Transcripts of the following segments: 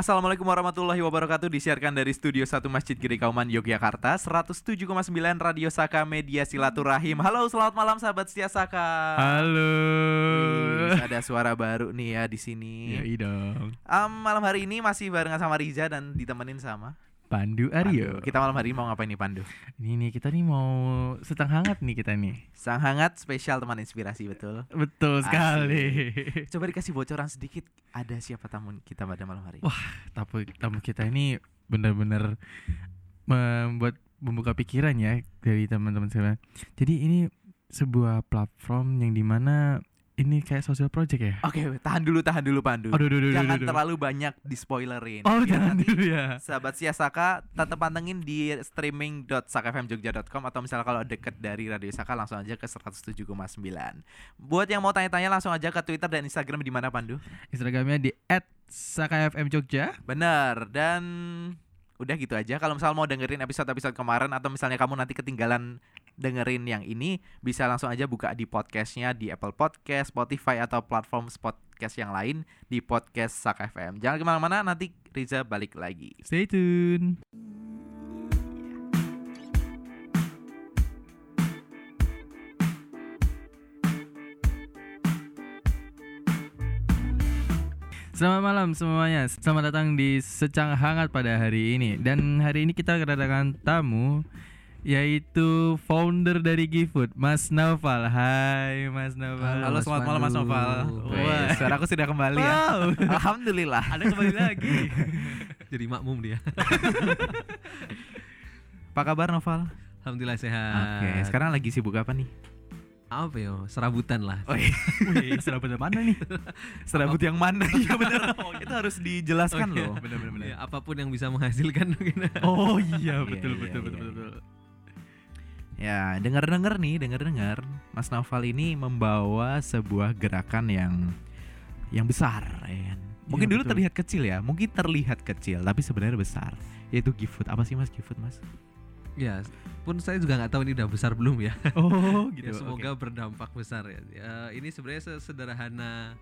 Assalamualaikum warahmatullahi wabarakatuh Disiarkan dari Studio 1 Masjid Giri Kauman Yogyakarta 107,9 Radio Saka Media Silaturahim Halo selamat malam sahabat setia Saka Halo. Wih, Ada suara baru nih ya di sini Ya dong. Am, Malam hari ini masih barengan sama Riza dan ditemenin sama Pandu Aryo. Pandu. Kita malam hari mau ngapain nih Pandu? Ini nih kita nih mau setang hangat nih kita nih. Sang hangat spesial teman inspirasi betul Betul Asik. sekali. Coba dikasih bocoran sedikit Ada siapa tamu kita pada malam hari? Wah, tamu tamu kita ini benar-benar membuat membuka pikiran ya dari teman-teman saya. Jadi ini sebuah platform yang di mana ini kayak social project ya. Oke tahan dulu tahan dulu Pandu Aduh, aduh, aduh, Jangan aduh, aduh. terlalu banyak di spoilerin Oh, Biar jangan nanti dulu ya. Sahabat Siasaka tetap pantengin di streaming.sakfmjogja.com atau misalnya kalau deket dari Radio Saka langsung aja ke 107,9. Buat yang mau tanya-tanya langsung aja ke Twitter dan Instagram di mana Pandu? Instagramnya di @sakafmjogja. Bener dan udah gitu aja. Kalau misalnya mau dengerin episode-episode kemarin atau misalnya kamu nanti ketinggalan dengerin yang ini bisa langsung aja buka di podcastnya di Apple Podcast, Spotify atau platform podcast yang lain di podcast Saka FM. Jangan ke mana-mana nanti Riza balik lagi. Stay tune. Selamat malam semuanya. Selamat datang di Secang Hangat pada hari ini. Dan hari ini kita kedatangan tamu yaitu founder dari GiFood, Mas Noval. Hai Mas Noval. Halo, Mas selamat malam Mas. Noval. Wah, suaraku sudah kembali ya. Wow. Alhamdulillah. Ada kembali lagi. Jadi makmum dia. Apa kabar Noval? Alhamdulillah Oke, sehat. sekarang lagi sibuk apa nih? apa yo? Serabutan lah. Oh, iya. Wih, serabut mana nih? Serabut yang mana? Iya benar. Itu harus dijelaskan Oke. loh. Bener bener bener. Ya, apa pun yang bisa menghasilkan mungkin. Oh iya Iya, betul iya, betul iya, betul iya. betul. Ya, dengar-dengar nih, dengar-dengar Mas Noval ini membawa sebuah gerakan yang yang besar, ya? Mungkin Iya, dulu betul. terlihat kecil ya, mungkin terlihat kecil, tapi sebenarnya besar. Yaitu GiFood. Apa sih Mas GiFood, Mas? ya, pun saya juga nggak tahu ini udah besar belum ya. Oh, Ya, semoga berdampak besar ya. Ya, ini sebenarnya sesederhana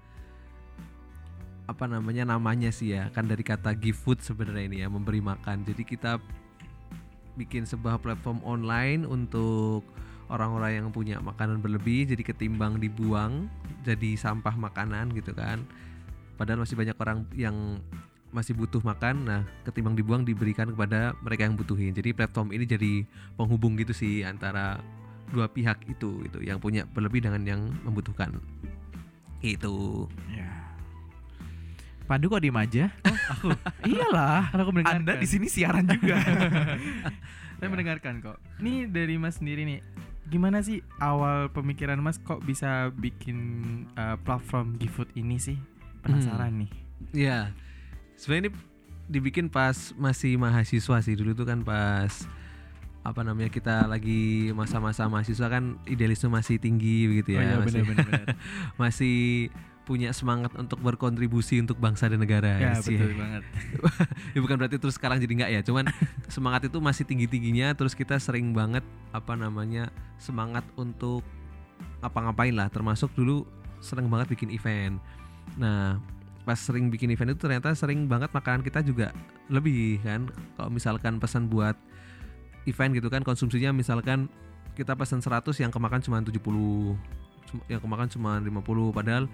apa namanya namanya sih ya kan dari kata give food sebenarnya ini ya memberi makan jadi kita bikin sebuah platform online untuk orang-orang yang punya makanan berlebih jadi ketimbang dibuang jadi sampah makanan gitu kan. Padahal masih banyak orang yang masih butuh makan nah ketimbang dibuang diberikan kepada mereka yang butuhin. Jadi platform ini jadi penghubung gitu sih antara dua pihak itu gitu yang punya berlebih dengan yang membutuhkan. Itu Ya. Pandu kok diem aja? Aku Iyalah. kan aku mendengarkan. Anda di sini siaran juga. Saya mendengarkan kok. Ini dari Mas sendiri nih. Gimana sih awal pemikiran Mas kok bisa bikin uh, platform GiFood ini sih? Penasaran nih. ya sebenarnya ini dibikin pas masih mahasiswa sih dulu tuh kan pas apa namanya kita lagi masa-masa mahasiswa kan idealisme masih tinggi begitu ya oh iya masih, benar benar benar. masih punya semangat untuk berkontribusi untuk bangsa dan negara ya sih. betul banget. ya bukan berarti terus sekarang jadi enggak ya cuman semangat itu masih tinggi tingginya terus kita sering banget apa namanya semangat untuk ngapa-ngapain lah termasuk dulu sering banget bikin event nah pas sering bikin event itu ternyata sering banget makanan kita juga lebih kan kalau misalkan pesan buat event gitu kan konsumsinya misalkan kita pesan 100 yang kemakan cuma 70 Cum- yang kemakan cuma 50 padahal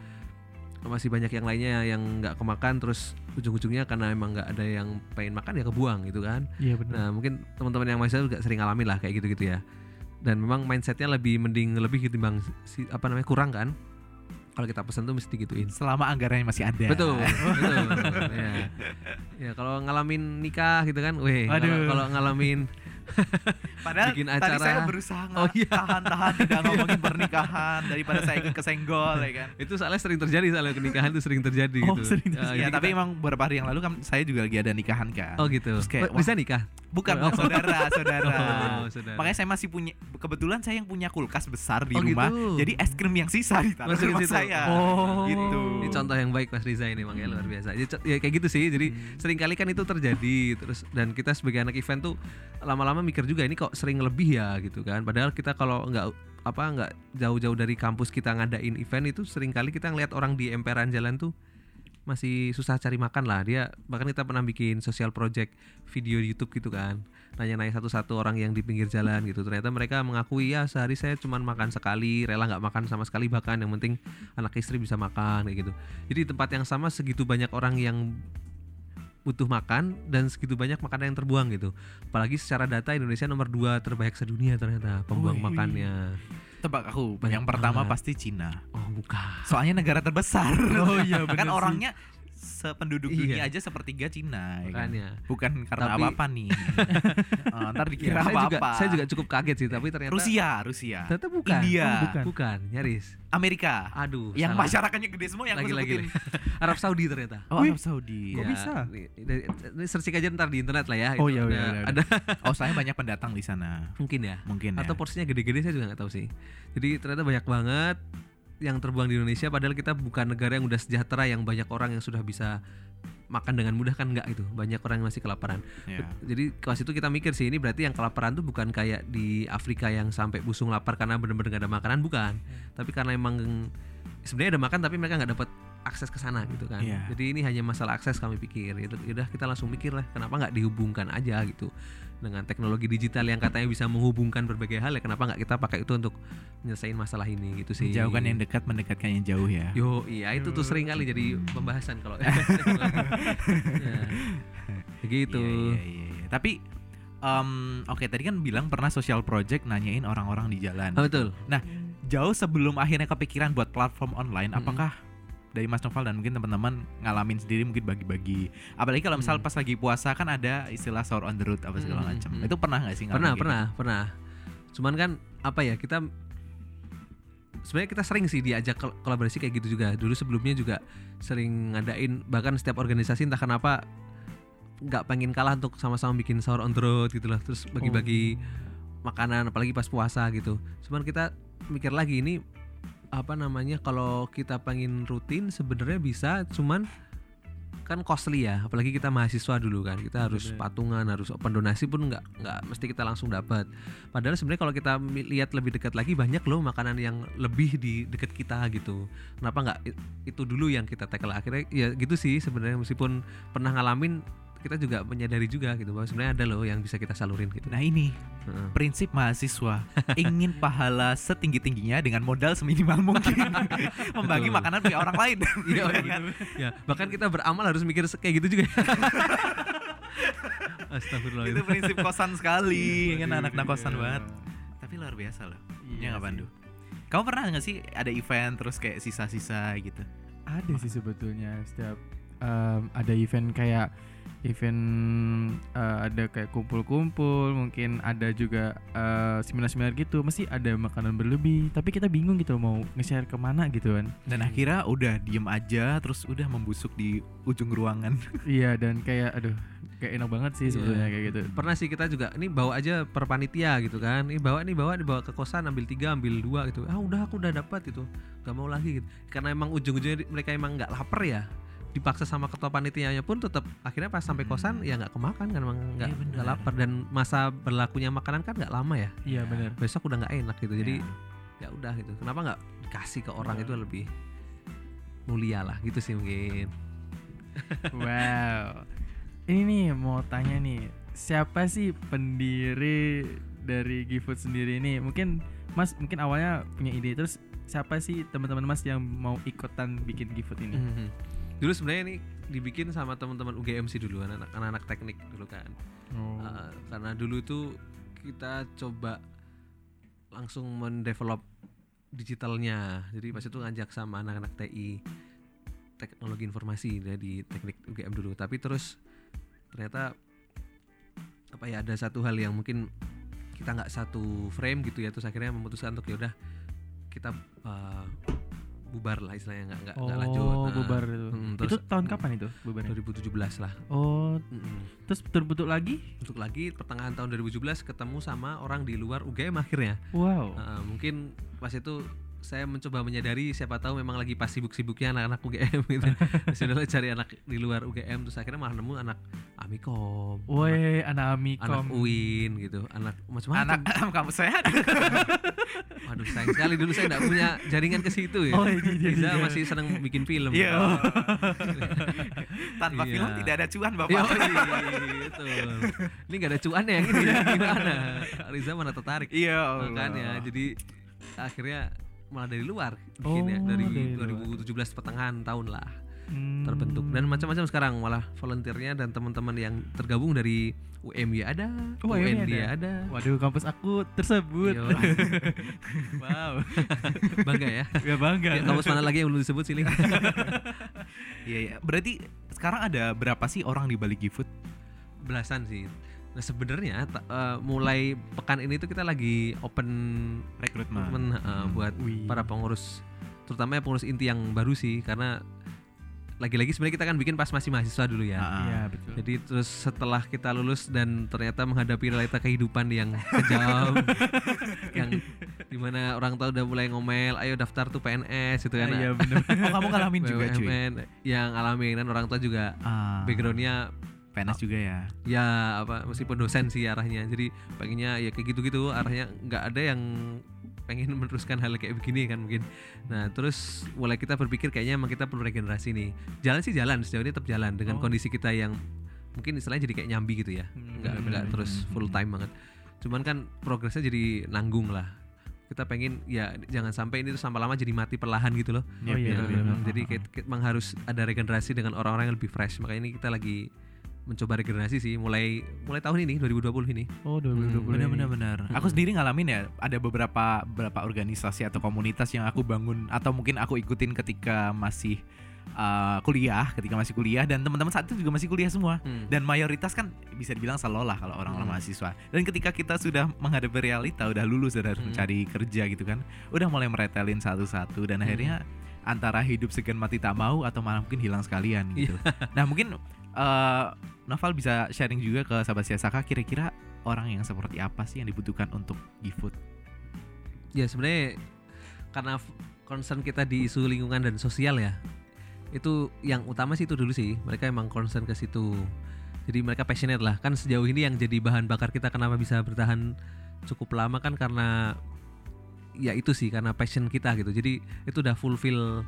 masih banyak yang lainnya yang nggak kemakan terus ujung-ujungnya karena emang nggak ada yang pengen makan ya kebuang gitu kan. Iya benar. nah mungkin teman-teman yang mahasiswa juga sering ngalamin lah kayak gitu-gitu ya. Dan memang mindsetnya lebih mending lebih ketimbang si apa namanya kurang kan? Kalau kita pesan tuh mesti gituin. Selama anggarannya masih ada. betul betul. Ya ya kalau ngalamin nikah gitu kan weh kalau ngalamin Padahal bikin tadi acara. saya berusaha Oh, iya. tahan-tahan tidak ngomongin pernikahan daripada saya ikut kesenggol ya kan. itu soalnya sering terjadi soalnya pernikahan itu sering terjadi Oh, gitu sering Ya, terjadi. Iya, jadi tapi kita- emang beberapa hari yang lalu kan saya juga lagi ada nikahan kan. oh gitu Terus kayak, bisa nikah Bukan Oh. saudara, saudara. Oh, saudara. Makanya saya masih punya kebetulan saya yang punya kulkas besar di Oh, rumah. gitu. Jadi es krim yang sisa ditaruh di Masukin rumah situ. saya. Oh. Gitu. Ini contoh yang baik Mas Riza ini makanya luar biasa. Co- ya kayak gitu sih. Jadi Hmm. sering kali kan itu terjadi terus dan kita sebagai anak event tuh lama-lama mikir juga ini kok sering lebih ya? Gitu kan. Padahal kita kalau nggak apa nggak jauh-jauh dari kampus kita ngadain event itu sering kali kita ngeliat orang di emperan jalan tuh masih susah cari makan lah. Dia bahkan kita pernah bikin social project video di YouTube gitu kan. Nanya-nanya satu-satu orang yang di pinggir jalan gitu. Ternyata mereka mengakui ya sehari saya cuma makan sekali rela nggak makan sama sekali bahkan yang penting anak istri bisa makan kayak gitu. Jadi di tempat yang sama segitu banyak orang yang butuh makan dan segitu banyak makanan yang terbuang gitu apalagi secara data Indonesia nomor dua terbaik sedunia ternyata pembuang Wih. makannya Tebak aku, Banyak yang pertama banget. pasti Cina. oh bukan Soalnya negara terbesar. Oh iya, kan bener sih. orangnya sependuduk Iya. dunia aja sepertiga Cina. ya kan? Bukan karena Tapi- apa-apa nih. Eh, ntar Ya, dikira saya juga apa-apa. saya juga cukup kaget sih tapi ternyata Rusia, Rusia. ternyata bukan India. Oh, bukan bukan nyaris Amerika. aduh yang salah. masyarakatnya gede semua yang lagi lagi. Arab Saudi ternyata Oh, Wih. Arab Saudi. Kok Ya, bisa? Ini, ini- ini searching aja ntar di internet lah ya. Oh, iya, ada, iya, iya. ada Oh, soalnya banyak pendatang di sana. mungkin ya. Mungkin ya. Atau porsinya gede-gede saya juga nggak tahu sih. Jadi ternyata banyak banget yang terbuang di Indonesia padahal kita bukan negara yang udah sejahtera yang banyak orang yang sudah bisa makan dengan mudah kan enggak itu banyak orang yang masih kelaparan. Ya. jadi pas itu kita mikir sih ini berarti yang kelaparan tuh bukan kayak di Afrika yang sampai busung lapar karena bener-bener gak ada makanan bukan. Tapi karena emang sebenarnya ada makan tapi mereka nggak dapat akses ke sana gitu kan. Iya. jadi ini hanya masalah akses kami pikir. Itu udah kita langsung mikir lah kenapa nggak dihubungkan aja gitu dengan teknologi digital yang katanya bisa menghubungkan berbagai hal ya kenapa nggak kita pakai itu untuk menyelesaikan masalah ini gitu sih Menjauhkan yang dekat, mendekatkan yang jauh ya. Yo, iya itu tuh sering kali jadi pembahasan kalau ya. Begitu. Iya, iya, iya. Tapi em, oke tadi kan bilang pernah social project nanyain orang-orang di jalan. Ah, betul. Jauh sebelum akhirnya kepikiran buat platform online, Mm-mm. apakah dari Mas Noval dan mungkin teman-teman ngalamin sendiri mungkin bagi-bagi. Apalagi kalau misal Hmm. pas lagi puasa kan ada istilah sahur on the road apa segala Hmm, macam. hmm. Itu pernah nggak sih? Pernah, kayak pernah, pernah. Cuman kan apa ya kita sebenarnya kita sering sih diajak kol- kolaborasi kayak gitu juga. Dulu sebelumnya juga sering ngadain bahkan setiap organisasi entah kenapa nggak pengen kalah untuk sama-sama bikin sahur on the road gitu loh. Terus bagi-bagi makanan apalagi pas puasa gitu. Cuman kita mikir lagi ini apa namanya kalau kita pengen rutin sebenarnya bisa cuman kan costly ya apalagi kita mahasiswa dulu kan kita harus Bener. patungan harus open donasi pun nggak nggak mesti kita langsung dapat. Padahal sebenarnya kalau kita lihat lebih dekat lagi banyak loh makanan yang lebih di dekat kita gitu. Kenapa nggak itu dulu yang kita tackle? Akhirnya ya gitu sih sebenarnya meskipun pernah ngalamin kita juga menyadari juga gitu bahwa sebenarnya ada loh yang bisa kita salurin gitu Nah ini Heeh. prinsip mahasiswa ingin pahala setinggi tingginya dengan modal seminimal mungkin membagi Betul. makanan punya orang lain. Iya, Ya iya. kan? ya bahkan kita beramal harus mikir kayak gitu juga Astagfirullah Itu prinsip kosan sekali, kan Waduh, anak-anak kosan iya. banget. Tapi luar biasa loh. Iya Ya nggak. Pandu? Kamu pernah nggak sih ada event terus kayak sisa-sisa gitu? Ada sih sebetulnya setiap em, ada event kayak event eh, ada kayak kumpul-kumpul, mungkin ada juga eh, seminar-seminar gitu, mesti ada makanan berlebih. Tapi kita bingung gitu mau nge-share ke mana gitu kan. Dan akhirnya udah diem aja, terus udah membusuk di ujung ruangan. iya dan kayak aduh kayak enak banget sih Iya. sebetulnya kayak gitu. pernah sih kita juga ini bawa aja per panitia gitu kan ini bawa nih bawa dibawa ke kosan ambil tiga ambil dua gitu ah udah aku udah dapat gitu nggak mau lagi gitu karena emang ujung-ujungnya mereka emang nggak lapar ya dipaksa sama ketua panitianya pun tetap akhirnya pas sampai kosan Hmm. ya nggak kemakan kan emang nggak Iya, nggak lapar dan masa berlakunya makanan kan nggak lama ya Iya benar. besok udah nggak enak gitu jadi Ya. ya udah gitu kenapa nggak dikasih ke orang Iya. itu lebih mulia lah gitu sih mungkin Wow. Ini nih mau tanya nih, siapa sih pendiri dari GoFood sendiri ini? Mungkin Mas mungkin awalnya punya ide terus siapa sih teman-teman Mas yang mau ikutan bikin GoFood ini? Mhm. Dulu sebenarnya ini dibikin sama teman-teman UGMC dulu anak- anak-anak teknik dulu kan. Oh. Uh, karena dulu itu kita coba langsung mendevelop digitalnya. Jadi pas itu ngajak sama anak-anak TI teknologi informasi ya, di teknik UGM dulu. Tapi terus ternyata apa ya ada satu hal yang mungkin kita nggak satu frame gitu ya terus akhirnya memutuskan untuk yaudah kita uh, bubar lah istilahnya nggak nggak nggak lanjut. Oh, Nah, bubar itu. mm, itu terus- tahun kapan itu bubarnya? 2017 lah. Oh, Mm-mm. terus betul-betul lagi? Untuk lagi pertengahan tahun 2017 ketemu sama orang di luar UGM akhirnya. Wow. Uh, mungkin pas itu saya mencoba menyadari siapa tahu memang lagi pas sibuk-sibuknya anak-anak UGM gitu. Sudah cari anak di luar UGM terus akhirnya malah nemu anak Amikom. Woi, anak anak Amikom. UIN gitu, anak macam-macam. Anak saya ada. Waduh sayang sekali dulu saya nggak punya jaringan ke situ ya. Oh, iya, iya, Iza iya. masih senang bikin film. Iya. Tanpa Iya. film tidak ada cuan, Iya, Bapak. betul. Ini gak ada cuan ya yang ini gimana? Riza mana tertarik? Iya. Makanya jadi akhirnya malah dari luar bikin ya Oh, dari dari luar. 2017 pertengahan tahun lah Hmm. terbentuk dan macam-macam sekarang malah volunteernya dan teman-teman yang tergabung dari UMY ada, Oh, UMY UND ada. Waduh, kampus aku tersebut. Wow. bangga ya. Ya bangga. ya kampus mana lagi yang belum disebut sini? Iya, iya. Berarti sekarang ada berapa sih orang di balik GoFood? Belasan sih. Nah sebenarnya eh, mulai pekan ini tuh kita lagi open Rekrutmen. rekrutmen eh, buat Wih. para pengurus terutama yang pengurus inti yang baru sih karena lagi-lagi sebenarnya kita kan bikin pas masih mahasiswa dulu ya. Ah, Iya, betul. Jadi terus setelah kita lulus dan ternyata menghadapi realita kehidupan yang kejam, yang di mana orang tua udah mulai ngomel, ayo daftar tuh PNS gitu kan. Ah, Iya, benar. Oh, kamu ngalamin juga, cuy. Yang alami dan orang tua juga Ah, backgroundnya PNS juga ya. ya apa meskipun dosen sih arahnya. Jadi pengennya ya kayak gitu-gitu arahnya nggak ada yang pengen meneruskan hal kayak begini kan mungkin. Nah terus mulai kita berpikir kayaknya emang kita perlu regenerasi nih. Jalan sih jalan sejauh ini tetap jalan dengan Oh. kondisi kita yang mungkin istilahnya jadi kayak nyambi gitu ya. Hmm, Nggak hmm, nggak terus hmm, full time banget. Cuman kan progresnya jadi nanggung lah. Kita pengen ya jangan sampai ini tuh lama-lama jadi mati perlahan gitu loh. Oh, iya, Ya, betul, betul. jadi kayak, kayak emang harus ada regenerasi dengan orang-orang yang lebih fresh. Makanya ini kita lagi mencoba regenerasi sih mulai mulai tahun ini 2020 ini. Oh, 2020. Bener bener bener. Hmm. Aku sendiri ngalamin ya ada beberapa beberapa organisasi atau komunitas yang aku bangun atau mungkin aku ikutin ketika masih uh, kuliah, ketika masih kuliah dan teman-teman saat itu juga masih kuliah semua. Hmm. Dan mayoritas kan bisa dibilang selalu lah kalau orang-orang Hmm. mahasiswa. Dan ketika kita sudah menghadapi realita, udah lulus, udah harus Hmm. mencari kerja gitu kan, udah mulai meretelin satu-satu dan Hmm. akhirnya antara hidup segan mati tak mau atau malah mungkin hilang sekalian gitu. Iya. nah mungkin uh, Noval bisa sharing juga ke sahabat Siasaka kira-kira orang yang seperti apa sih yang dibutuhkan untuk GoFood? Ya sebenarnya karena concern kita di isu lingkungan dan sosial ya. Itu yang utama sih itu dulu sih. Mereka emang concern ke situ. Jadi mereka passionate lah. Kan sejauh ini yang jadi bahan bakar kita kenapa bisa bertahan cukup lama kan karena ya itu sih karena passion kita gitu. Jadi itu udah fulfill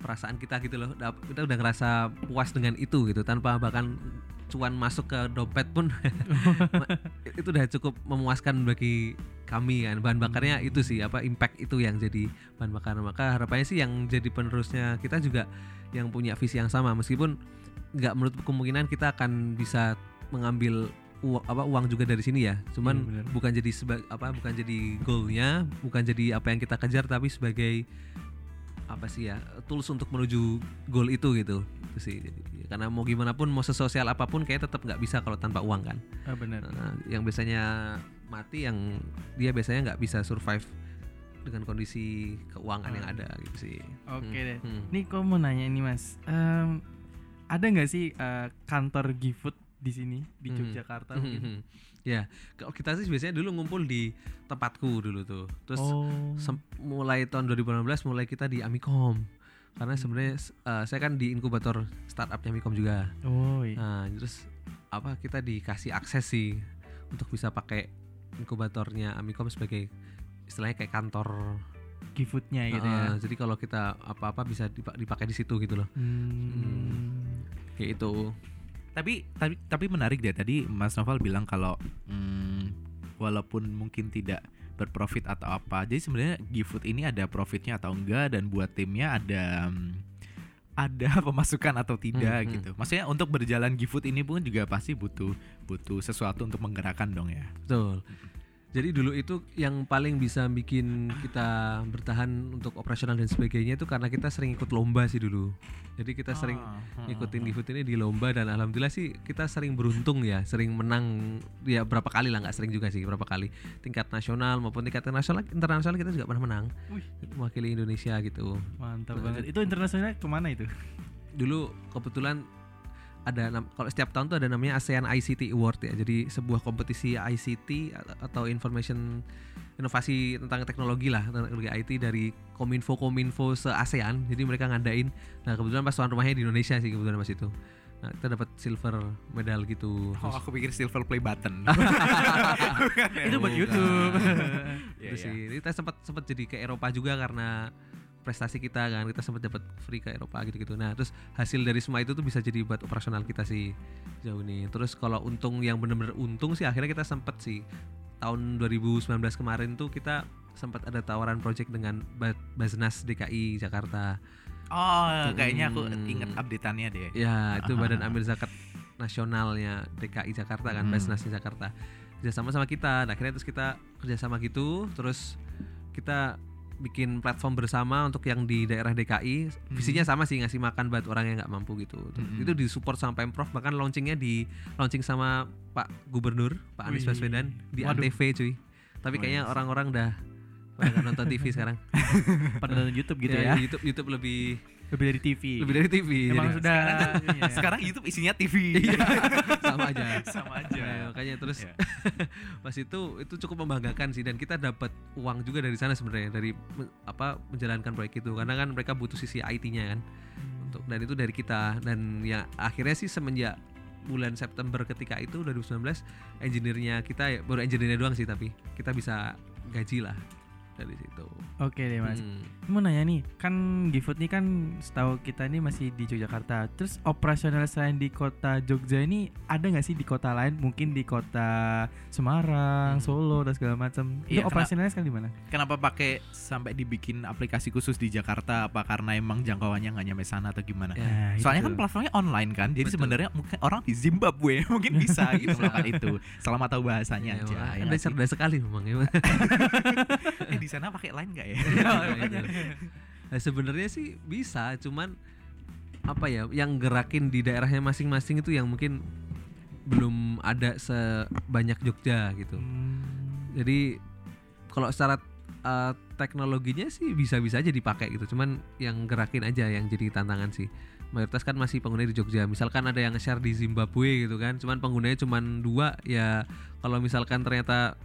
perasaan kita gitu loh. Kita udah ngerasa puas dengan itu gitu tanpa bahkan cuan masuk ke dompet pun. Itu udah cukup memuaskan bagi kami kan. Bahan bakarnya itu sih apa impact itu yang jadi bahan bakar. Maka harapannya sih yang jadi penerusnya kita juga yang punya visi yang sama. Meskipun nggak menurut kemungkinan kita akan bisa mengambil uang apa uang juga dari sini ya. Cuman benar. bukan jadi seba, apa bukan jadi goalnya bukan jadi apa yang kita kejar tapi sebagai apa sih ya tools untuk menuju goal itu gitu itu sih karena mau gimana pun mau sesosial apa pun kayak tetap nggak bisa kalau tanpa uang kan Ah, benar. Nah, yang biasanya mati yang dia biasanya nggak bisa survive dengan kondisi keuangan yang ada gitu sih. Oke Hmm, deh. hmm. Nih kok mau nanya ini Mas. Em, ada nggak sih eh, kantor GoFood di sini di Hmm. Yogyakarta Hmm, mungkin? hmm. Ya, kalau kita sih biasanya dulu ngumpul di tempatku dulu tuh. Terus oh. mulai tahun 2018 mulai kita di Amikom. Karena sebenarnya eh, saya kan di inkubator startupnya Amikom juga. oh. iya. Nah, terus apa kita dikasih akses sih untuk bisa pakai inkubatornya Amikom sebagai istilahnya kayak kantor GoFoodnya gitu Heeh, ya. Jadi kalau kita apa-apa bisa dipa- dipakai di situ gitu loh. Hmm. Kayak itu. Tapi tapi tapi menarik deh tadi Mas Noval bilang kalau hmm, walaupun mungkin tidak berprofit atau apa, jadi sebenarnya GoFood ini ada profitnya atau enggak dan buat timnya ada hmm, ada pemasukan atau tidak Hmm, hmm. gitu. Maksudnya untuk berjalan GoFood ini pun juga pasti butuh butuh sesuatu untuk menggerakkan dong ya. Betul. Jadi dulu itu yang paling bisa bikin kita bertahan untuk operasional dan sebagainya itu karena kita sering ikut lomba sih dulu. Jadi kita sering Ah, ngikutin hmm, GoFood ini di lomba dan alhamdulillah sih kita sering beruntung ya, sering menang ya berapa kali lah nggak sering juga sih berapa kali tingkat nasional maupun tingkat internasional internasional kita juga pernah menang Wih. mewakili Indonesia gitu. Mantap Nah, banget. Itu internasionalnya ke mana itu? Dulu kebetulan ada kalau setiap tahun tuh ada namanya ASEAN ICT Award ya. Jadi sebuah kompetisi ICT atau information inovasi tentang teknologi lah, tentang teknologi IT dari Kominfo Kominfo se ASEAN. Jadi mereka ngadain. Nah, kebetulan pas tuan rumahnya di Indonesia sih kebetulan pas itu. Nah, kita dapat silver medal gitu. Oh, aku pikir silver play button. Itu buat Bukan. YouTube. Iya, Itu iya. sih. Kita sempat sempat jadi ke Eropa juga karena prestasi kita kan kita sempat dapat free ke Eropa gitu-gitu. Nah, terus hasil dari semua itu tuh bisa jadi buat operasional kita sih jauh nih. Terus kalau untung yang benar-benar untung sih akhirnya kita sempat sih tahun 2019 kemarin tuh kita sempat ada tawaran project dengan Ba- Basnas DKI Jakarta. Oh, kayaknya aku Hmm. inget updateannya deh. Ya, itu. Badan Amil Zakat Nasionalnya DKI Jakarta kan, Hmm. Basnasnya Jakarta. Kerjasama sama kita. Nah, akhirnya terus kita kerjasama gitu, terus kita bikin platform bersama untuk yang di daerah DKI. Visinya sama sih ngasih makan buat orang yang nggak mampu gitu. Hmm. Itu disupport sama pemprov, bahkan launchingnya di launching sama Pak Gubernur, Pak Anies. Baswedan di Waduh. Antv cuy. Tapi kayaknya orang-orang udah pada nggak nonton TV sekarang. Pada nonton YouTube gitu Ya, ya. YouTube YouTube lebih Lebih dari TV. lebih dari TV. Emang jadi- sudah iya. Sekarang YouTube isinya TV. Iya, sama aja. Sama aja. Makanya terus Iya. pas itu itu cukup membanggakan sih dan kita dapat uang juga dari sana sebenarnya dari apa menjalankan proyek itu. Karena kan mereka butuh sisi IT-nya kan untuk dan itu dari kita. Dan ya akhirnya sih semenjak bulan September ketika itu 2019 engineer-nya kita ya, baru engineer-nya doang sih tapi kita bisa gaji lah dari situ. Oke deh mas. Hmm. Mau nanya nih, kan GoFood nih kan setahu kita ini masih di Yogyakarta. Terus operasional selain di kota Jogja ini ada nggak sih di kota lain? Mungkin di kota Semarang, Hmm. Solo dan segala macam. Itu Iya, karena- operasionalnya sekali di mana? Kenapa pakai sampai dibikin aplikasi khusus di Jakarta? Apa karena emang jangkauannya nggak nyampe sana atau gimana? Ya. Soalnya itu. kan platformnya online kan, jadi sebenarnya mungkin orang di Zimbabwe mungkin bisa gitu melakukan itu, selama tahu bahasanya Ya, aja. ya Anda nggak sih? cerdas sekali memang ya. eh di sana pakai line nggak ya? Iya, Nah, sebenarnya sih bisa, cuman apa ya, yang gerakin di daerahnya masing-masing itu yang mungkin belum ada sebanyak Jogja gitu. Hmm. Jadi kalau secara uh, teknologinya sih bisa-bisa aja dipakai gitu, cuman yang gerakin aja yang jadi tantangan sih. Mayoritas kan masih pengguna di Jogja. Misalkan ada yang share di Zimbabwe gitu kan, cuman penggunanya cuman dua ya. Kalau misalkan ternyata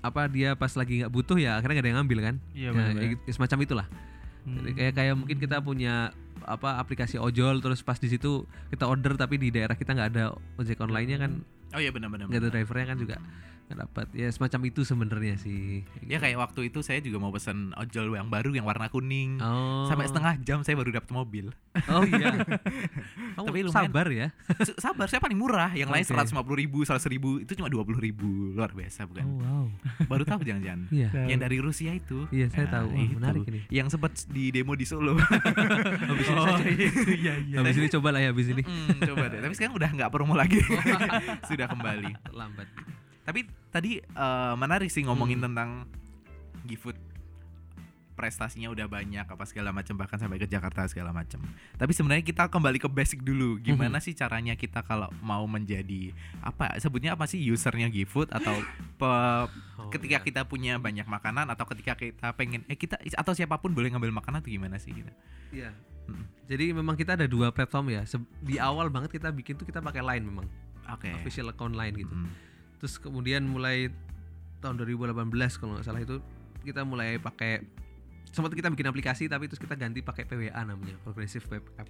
apa dia pas lagi nggak butuh ya akhirnya nggak ada yang ngambil kan? Iya Ya, ya gitu- semacam itulah. Jadi kayak kayak mungkin kita punya apa aplikasi ojol terus pas di situ kita order tapi di daerah kita nggak ada ojek online-nya kan Oh iya benar-benar. nggak ada drivernya kan juga nggak dapat ya semacam itu sebenarnya sih Ya kayak waktu itu saya juga mau pesen ojol yang baru yang warna kuning. oh Sampai setengah jam saya baru dapat mobil. oh iya Kamu Tapi lumayan- sabar ya Sabar, saya paling murah. Yang lain Oke. seratus lima puluh ribu, seratus ribu, itu cuma dua puluh ribu. Luar biasa bukan? wow Baru tahu jangan-jangan. iya Tahu. Yang dari Rusia itu. iya saya Nah, tahu Wah, itu. menarik ini Yang sempat di demo di Solo. habis ini Oh, saya iya iya. habis ini coba lah ya habis ini Mm, coba deh. Tapi sekarang udah nggak promo lagi. Sudah kembali. lambat Tapi tadi eh, menarik sih ngomongin Hmm. tentang GoFood prestasinya udah banyak apa segala macam bahkan sampai ke Jakarta segala macam. Tapi sebenarnya kita kembali ke basic dulu. Gimana sih caranya kita kalau mau menjadi apa sebutnya apa sih usernya GoFood atau pe- Oh, ketika iya. kita punya banyak makanan atau ketika kita pengen eh kita atau siapa pun boleh ngambil makanan atau gimana sih gitu. Iya. Mm. Jadi memang kita ada dua platform ya. Di awal banget kita bikin tuh kita pakai Line memang, Oke. official account Line gitu. Mm. Terus kemudian mulai tahun 2018 kalau nggak salah itu kita mulai pakai sempat kita bikin aplikasi tapi terus kita ganti pakai PWA namanya, Progressive Web App.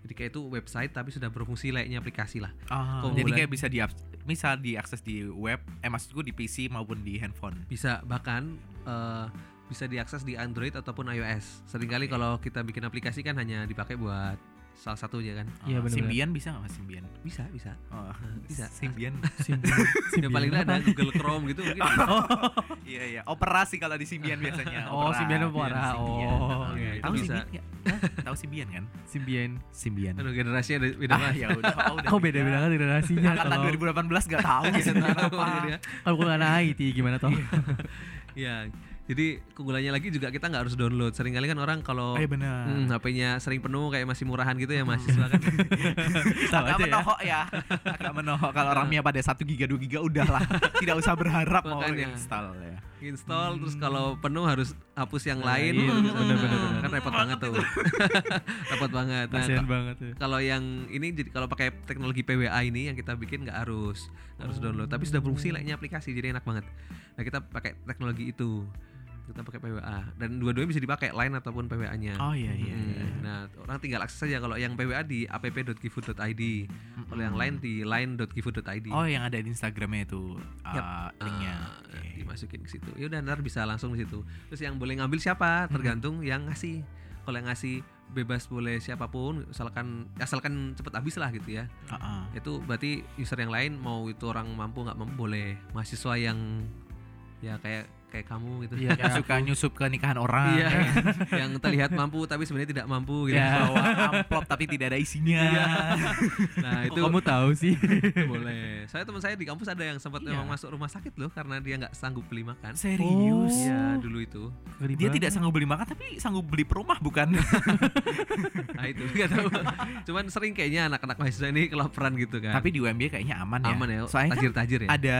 Jadi kayak itu website tapi sudah berfungsi layaknya aplikasi lah. Ah, Kok jadi kayak bisa di misal diakses di web, eh maksudku di PC maupun di handphone. Bisa bahkan eh, bisa diakses di Android ataupun iOS. Seringkali Oke. kalau kita bikin aplikasi kan hanya dipakai buat salah satunya kan. Iya, Ah, benar-benar. Symbian bisa nggak mas Symbian? Bisa, bisa. Oh, bisa. Symbian. Ya paling nggak ada Google Chrome gitu mungkin. iya iya. Operasi kalau di Symbian biasanya. Oh, Opera. Symbian Opera. Symbian. Oh, iya, itu Tahu bisa. Hah? Tahu Symbian kan? Symbian. Symbian. Aduh generasinya ada beda Ah, ya udah. Oh, udah Kok beda-beda kan generasinya Angkatan kalau 2018 nggak tahu Iya, kalau bukan anak IT gimana toh? Iya. Jadi keunggulannya lagi juga kita nggak harus download. Seringkali kan orang kalau Oh iya benar. hmm, HP-nya sering penuh kayak masih murahan gitu ya mahasiswa kan. Agak ya. menohok ya. Agak menohok kalau orangnya pada 1 giga 2 giga udahlah. Tidak usah berharap mau Makanya. install ya. Install terus kalau penuh harus hapus yang lain. iya, Hmm, bener, bener, nah, bener. Kan repot banget tuh. repot banget. Nah, Kasian banget ya. kalau yang ini jadi kalau pakai teknologi PWA ini yang kita bikin nggak harus nggak harus download tapi sudah berfungsi lainnya aplikasi jadi enak banget nah kita pakai teknologi itu kita pakai PWA dan dua-duanya bisa dipakai line ataupun PWA-nya Oh iya iya. Hmm, iya. Nah, orang tinggal akses saja kalau yang PWA di app.gifood.id, kalau yang lain di line.gifood.id. Oh yang ada di Instagramnya itu Yap. uh, linknya. Ah, Oke. dimasukin ke situ. Ya udah ntar bisa langsung di situ. Terus yang boleh ngambil siapa? Tergantung yang ngasih. Kalau yang ngasih bebas boleh siapa pun, asalkan asalkan cepet habis lah gitu ya. Uh-uh. Itu berarti user yang lain mau itu orang mampu nggak mampu boleh. Mahasiswa yang ya kayak kayak kamu gitu. Iya, Yang suka nyusup ke nikahan orang. Ya. yang terlihat mampu tapi sebenarnya tidak mampu gitu. Ya, bawa amplop tapi tidak ada isinya. Nah, Kok itu kamu tahu sih? boleh. Saya teman saya di kampus ada yang sempat Iya. memang masuk rumah sakit loh karena dia nggak sanggup beli makan. Serius? Iya, dulu itu. Dia banget. tidak sanggup beli makan tapi sanggup beli perumah bukan? Nah, itu nggak tahu. Cuman sering kayaknya anak-anak mahasiswa ini kelaparan gitu kan. tapi di UMB kayaknya aman ya. aman ya. Soalnya kan tajir-tajir ya. ada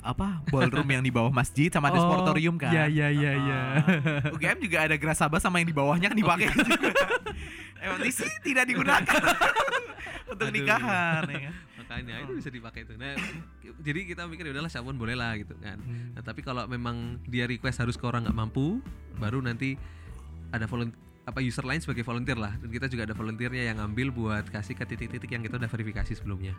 apa ballroom yang di bawah masjid sama ada Oh, sportorium kan. Iya iya iya iya. Ah. UGM juga ada gerasaba sama yang di bawahnya kan dipakai juga. Emang sini tidak digunakan untuk Aduh. nikahan ya kan. Makanya itu bisa dipakai itu. Nah, jadi kita mikir "Ya udahlah siapa pun boleh lah gitu kan. Hmm. Nah, tapi kalau memang dia request harus ke orang nggak mampu, baru nanti ada volunteer apa user lain sebagai volunteer lah dan kita juga ada volunteernya yang ngambil buat kasih ke titik-titik yang kita udah verifikasi sebelumnya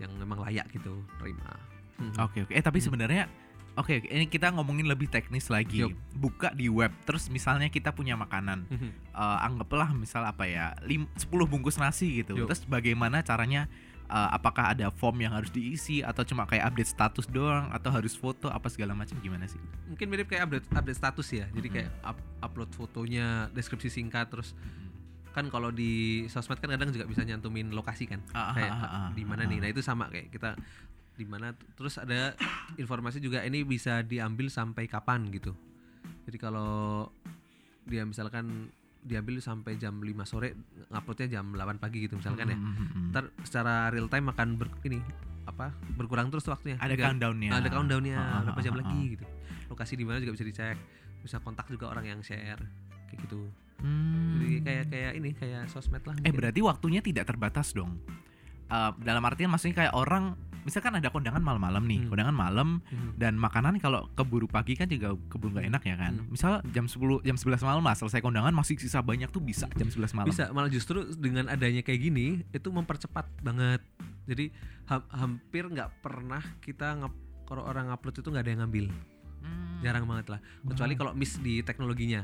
yang memang layak gitu terima Hmm. Oke oke. Eh tapi sebenarnya Oke, oke, ini kita ngomongin lebih teknis lagi. Yup. Buka di web, terus misalnya kita punya makanan, Mhm. eh, anggaplah misal apa ya, lim, 10 bungkus nasi gitu. Yup. Terus bagaimana caranya? eh, apakah ada form yang harus diisi atau cuma kayak update status doang atau harus foto apa segala macam gimana sih? mungkin mirip kayak update update status ya jadi Mhm. kayak up- upload fotonya deskripsi singkat terus kan kalau di sosmed kan kadang juga bisa nyantumin lokasi kan Ah, ah, kayak ah, ah, di mana ah, nih ah. nah itu sama kayak kita di mana terus ada informasi juga ini bisa diambil sampai kapan gitu jadi kalau dia misalkan diambil sampai jam 5 sore nguploadnya jam 8 pagi gitu misalkan ya Mm, mm, mm. ntar secara real time akan ber, ini apa berkurang terus waktunya ada Tiga- countdownnya. ada countdownnya Ah, ah, berapa jam ah, lagi gitu lokasi di mana juga bisa dicek bisa kontak juga orang yang share kayak gitu Hmm. jadi kayak kayak ini kayak sosmed lah Eh mungkin. berarti waktunya tidak terbatas dong. Eh, dalam artian maksudnya kayak orang misalkan ada kondangan malam-malam nih, Hmm. kondangan malam Mhm. dan makanan kalau keburu pagi kan juga keburu nggak enak ya kan. Hmm. Misal jam 10 jam 11 malam lah selesai kondangan masih sisa banyak tuh bisa jam 11 malam. bisa malah justru dengan adanya kayak gini itu mempercepat banget jadi ha- hampir nggak pernah kita nge kalau orang upload itu nggak ada yang ngambil Hmm. jarang banget lah kecuali kalau miss di teknologinya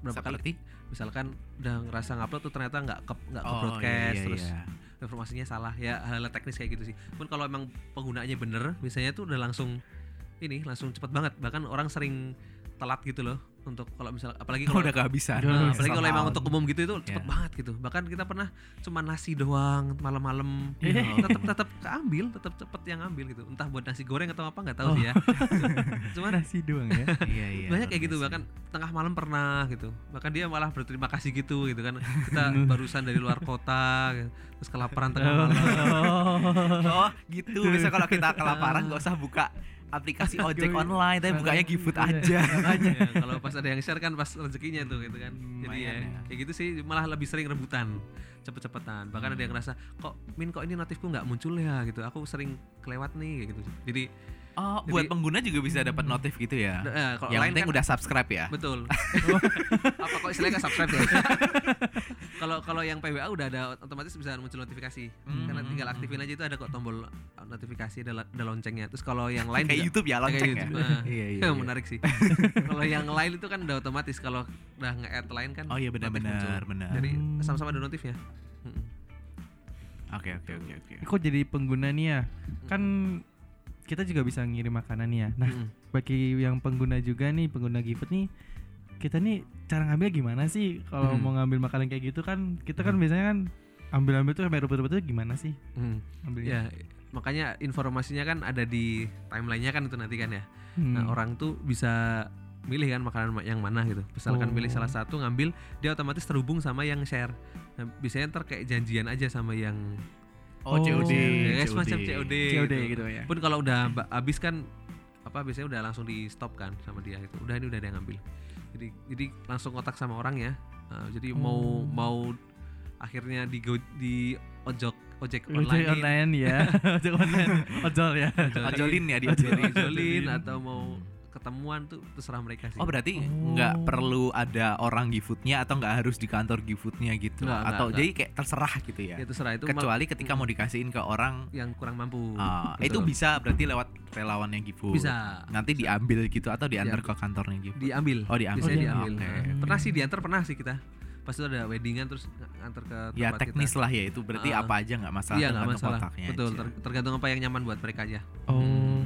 berapa kali Seperti misalkan udah ngerasa ngupload tuh ternyata nggak ke nggak ke Oh, broadcast iya, iya, terus iya. Informasinya salah ya hal-hal teknis kayak gitu sih. Pun kalau emang penggunaannya bener biasanya tuh udah langsung ini langsung cepet banget. Bahkan orang sering telat gitu loh untuk kalau misal apalagi kalau udah kehabisan. Nah, Iya, apalagi kalau emang untuk umum gitu itu cepet Iya. banget gitu bahkan kita pernah cuma nasi doang malam-malam Iya. tetap tetap keambil tetap cepet yang ambil gitu entah buat nasi goreng atau apa nggak tahu Oh. sih ya cuman Nasi doang ya. Iya, iya. banyak kayak gitu bahkan tengah malam pernah gitu bahkan dia malah berterima kasih gitu gitu kan kita barusan dari luar kota gitu. terus kelaparan tengah malam Oh, gitu. Bisa kalau kita kelaparan nggak usah buka aplikasi ojek online, tapi bukanya GoFood Iya. aja. Ya, kalau pas ada yang share kan pas rezekinya tuh gitu kan jadi ya, ya. kayak gitu sih malah lebih sering rebutan cepet-cepetan bahkan ada yang ngerasa kok min kok ini notifku nggak muncul ya gitu aku sering kelewat nih kayak gitu jadi Oh, Jadi- buat pengguna juga bisa dapat notif gitu ya. eh, kalau Yang lain penting kan udah subscribe ya. betul apa kok istilahnya subscribe ya kalau kalau yang PWA udah ada otomatis bisa muncul notifikasi Hmm, karena tinggal aktifin aja itu ada kok tombol uh, notifikasi ada, ada loncengnya terus kalau yang lain Kayak juga- YouTube ya, kayak lonceng ya. YouTube, nah. Iya, iya. iya. menarik sih kalau yang lain itu kan udah otomatis kalau udah nge-add lain kan Oh iya benar-benar, benar. jadi Hmm. sama-sama ada notifnya. Oke, oke, oke, oke. Kok jadi pengguna nih ya? Kan kita juga bisa ngirim makanan nih ya. Nah, Mm-mm. bagi yang pengguna juga nih, pengguna GoFood nih, kita nih cara ngambil gimana sih? Kalau Hmm. mau ngambil makanan kayak gitu kan, kita kan biasanya kan ambil-ambil tuh sampai rebut-rebut tuh gimana sih? Mm. Ambilnya. ya makanya informasinya kan ada di timelinenya kan itu nanti kan ya Hmm. Nah orang tuh bisa milih kan makanan ma- yang mana gitu misalkan Oh. milih salah satu ngambil dia otomatis terhubung sama yang share nah, biasanya ntar kayak janjian aja sama yang Oh, Oh. COD. ya, semacam COD, COD gitu ya. pun kalau udah habis kan apa biasanya udah langsung di stop kan sama dia itu udah ini udah ada yang ngambil jadi jadi langsung kontak sama orang ya Nah, jadi mau Oh. mau akhirnya di go, di ojok ojek Ojek online, online ya. Ojek online. Ojol ya. Ojolin ya dia. Ojolin, Ojolin. atau mau ketemuan tuh terserah mereka sih Oh berarti Oh. nggak perlu ada orang GiFood-nya atau nggak harus di kantor GiFood-nya gitu Nggak, atau nggak. jadi kayak terserah gitu ya. ya terserah itu Kecuali ketika mau dikasihin ke orang yang kurang mampu ah, itu bisa berarti lewat relawannya GiFood. bisa Nanti diambil gitu atau diantar Diambil. ke kantornya GiFood. diambil Oh, diambil. biasanya Oh, diambil diambil. Nah, pernah sih diantar pernah sih kita pas itu ada weddingan terus nganter ke ya tempat teknis kita. lah ya itu berarti Ah. apa aja nggak masalah iya masalah kotaknya betul aja. ter- tergantung apa yang nyaman buat mereka aja Oh.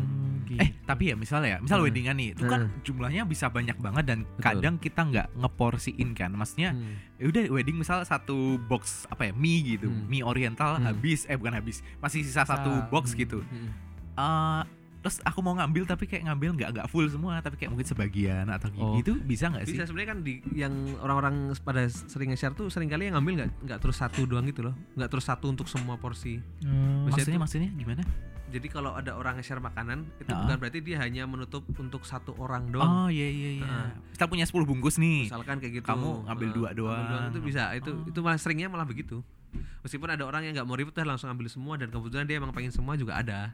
Eh tapi ya misalnya ya, misal Hmm. weddingan nih, itu kan Hmm. jumlahnya bisa banyak banget dan Betul. kadang kita nggak ngeporsiin kan, maksudnya Hmm. ya udah wedding misal satu box apa ya mie gitu, Hmm. mie oriental Hmm. habis, eh bukan habis, masih sisa satu Sisa. box Hmm. gitu. Hmm. Eh terus aku mau ngambil tapi kayak ngambil nggak nggak full semua, tapi kayak mungkin sebagian atau Oh. gitu bisa nggak sih? bisa sebenarnya kan di yang orang-orang pada sering nge-share tuh sering kali yang ngambil nggak nggak terus satu doang gitu loh nggak terus satu untuk semua porsi Oh. Maksudnya maksudnya gimana? Jadi kalau ada orang nge-share makanan itu Ah. bukan berarti dia hanya menutup untuk satu orang doang Oh iya iya iya. Ah. Kita punya 10 bungkus nih. misalkan kayak gitu Kamu ngambil eh, dua ngambil doang. itu bisa itu Oh. itu malah seringnya malah begitu meskipun ada orang yang nggak mau ribet dah langsung ambil semua dan kebetulan dia emang pengen semua juga ada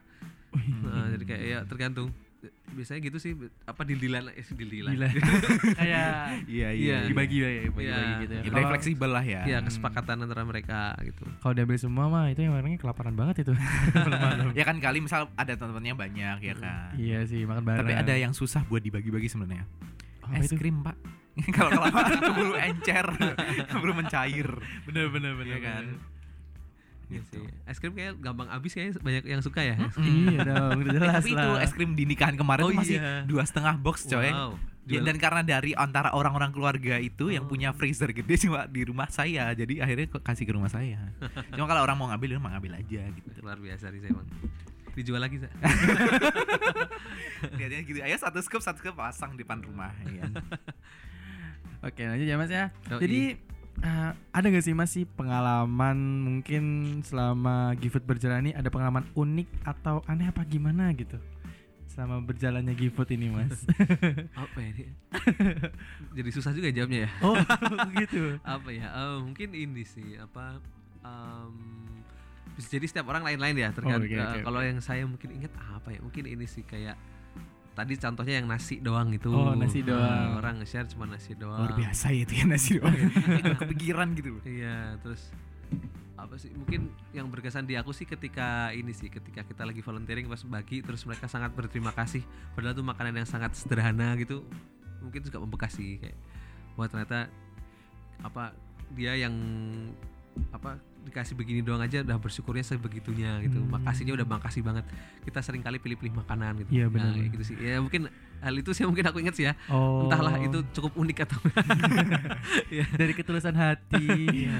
Nah, jadi kayak ya tergantung biasanya gitu sih apa dildilan eh dildilan. Kayak Iya Iya. dibagi ya, bagi-bagi Iya. gitu ya. Ya, fleksibel lah ya. ya kesepakatan antara mereka gitu Kalau diambil semua mah itu yang orangnya kelaparan banget itu. Ya kan kali misal ada teman-temannya banyak ya kan. Iya sih makan bareng. Tapi ada yang susah buat dibagi-bagi sebenarnya. Apa es itu? krim pak. Kalau kelamaan keburu encer, keburu mencair. bener bener bener Iya kan? Iya Gitu. sih. Es krim kayak gampang habis kayak banyak yang suka ya. iya dong, udah Eh, jelas tapi itu lah. es krim di nikahan kemarin Oh tuh masih iya. dua setengah box coy. Wow. Ya, dan karena dari antara orang-orang keluarga itu yang Oh. punya freezer gede cuma di rumah saya, jadi akhirnya kasih ke rumah saya. Cuma kalau orang mau ngambil, mah ngambil aja gitu. luar biasa sih saya emang. Dijual lagi sa. Lihatnya gitu, ayo satu scoop satu scoop pasang di depan rumah. Ya. kan? Oke lanjut ya mas ya. Oh, Jadi eh, ada gak sih mas sih pengalaman mungkin selama GiFood berjalan ini ada pengalaman unik atau aneh apa gimana gitu? Selama berjalannya GiFood ini mas. apa ya? ini? Jadi susah juga jawabnya ya. oh gitu. apa ya? Eh, mungkin ini sih apa? em, bisa jadi setiap orang lain-lain ya. Tergantung. oke, oke, kalau yang saya mungkin ingat apa ya? Mungkin ini sih kayak tadi contohnya yang nasi doang itu. Oh, nasi Eh, doang. orang nge-share cuma nasi doang. Luar biasa ya itu ya nasi doang. Kepikiran gitu. Iya, terus apa sih mungkin yang berkesan di aku sih ketika ini sih ketika kita lagi volunteering pas bagi terus mereka sangat berterima kasih padahal tuh makanan yang sangat sederhana gitu mungkin juga membekas sih kayak wah ternyata apa dia yang apa dikasih begini doang aja udah bersyukurnya sebegitunya gitu Hmm. makasihnya udah makasih banget kita sering kali pilih-pilih makanan gitu Iya, Nah, benar. kayak gitu sih ya mungkin hal itu sih mungkin aku ingat sih ya Oh. entahlah itu cukup unik atau dari ketulusan hati. Iya.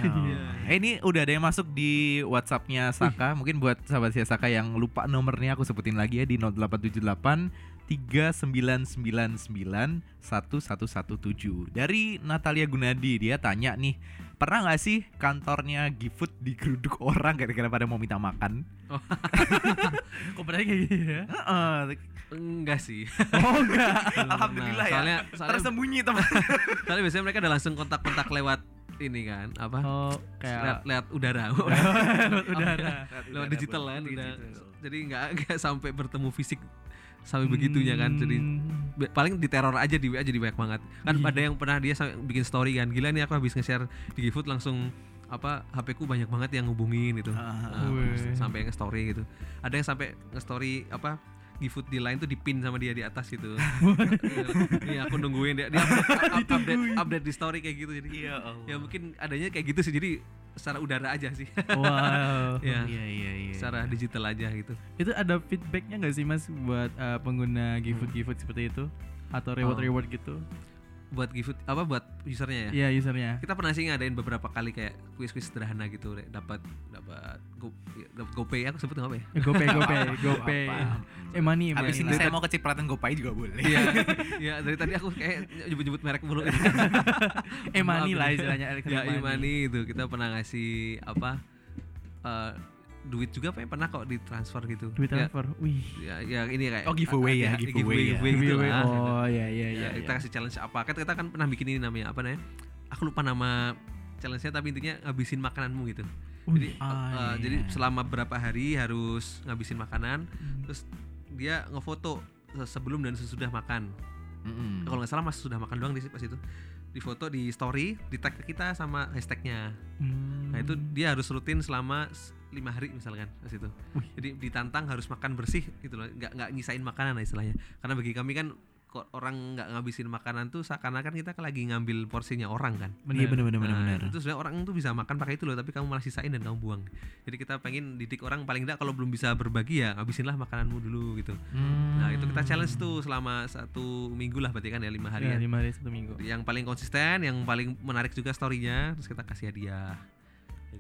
Eh, ini udah ada yang masuk di WhatsAppnya Saka. Mungkin buat sahabat saya Saka yang lupa nomornya aku sebutin lagi ya di 0878 3999 1117. Dari Natalia Gunadi dia tanya nih, pernah nggak sih kantornya GiFood digeruduk orang gara-gara pada mau minta makan? Kok berarti kayak gitu ya? Heeh. Enggak sih oh enggak. Alhamdulillah pernah. ya. Soalnya- soalnya- tersembunyi teman. Soalnya biasanya mereka udah langsung kontak-kontak lewat ini kan apa? Oh lewat, kayak lewat udara. lewat udara. lewat digital kan udah. Digital. Jadi nggak nggak sampai bertemu fisik sampai begitunya kan. Jadi Hmm. be- paling diteror aja di WA jadi banyak banget. Kan Iya. ada yang pernah dia sampai bikin story kan. Gila nih aku habis nge-share di GiFood langsung apa HP ku banyak banget yang hubungin itu. Ah, Nah, Weh. sampai nge-story gitu. Ada yang sampai nge-story apa GiFood di line tuh dipin sama dia di atas gitu. Iya, aku nungguin dia dia update, up- update, update di story kayak gitu jadi. Iya Allah. Ya mungkin adanya kayak gitu sih. Jadi secara udara aja sih. Wow. ya. Iya iya iya. Secara digital aja gitu. Itu ada feedbacknya nggak sih mas buat uh, pengguna GiFood GiFood seperti itu atau reward reward gitu? Buat GoFood apa buat usernya ya. Iya usernya. Kita pernah sih ngadain beberapa kali kayak kuis-kuis sederhana gitu, dapat dapat go ya, dapat GoPay aku sebut nggak apa ya? GoPay, GoPay, GoPay. Apa? Eh money, Habis money. ini saya mau kecipratan GoPay juga boleh. Iya, iya dari tadi aku kayak nyebut-nyebut merek mulu. Eh money lah istilahnya. ya electronic Imani itu kita pernah ngasih apa eh, duit juga apa ya pernah kok ditransfer gitu. Duit Ya, transfer. Wih. ya, ya ini kayak Oh, giveaway ya, ada- giveaway ya. giveaway, gitu Giveaway. lah. Oh iya iya Ya, iya. kita kasih challenge apa kan kita kan pernah bikin ini namanya apa namanya aku lupa nama challenge-nya tapi intinya ngabisin makananmu gitu jadi Ah, eh, iya. jadi selama berapa hari harus ngabisin makanan Hmm. terus dia ngefoto se- sebelum dan sesudah makan Mm-mm. kalau nggak salah masih sudah makan doang di pas itu di foto di story di tag kita sama hashtagnya Hmm. nah itu dia harus rutin selama lima hari misalkan pas itu. Wih. jadi ditantang harus makan bersih gitu loh. Nggak nggak ngisain makanan lah istilahnya. Karena bagi kami kan kok orang nggak ngabisin makanan tuh seakan-akan kita kan lagi ngambil porsinya orang kan. Iya benar benar benar Nah, benar. itu sebenarnya orang tuh bisa makan pakai itu loh tapi kamu malah sisain dan kamu buang. Jadi kita pengen didik orang paling tidak kalau belum bisa berbagi ya habisinlah makananmu dulu gitu. Hmm. nah itu kita challenge tuh selama satu minggu lah berarti kan ya lima Ya, harian lima hari satu minggu. yang paling konsisten yang paling menarik juga storynya terus kita kasih hadiah. ya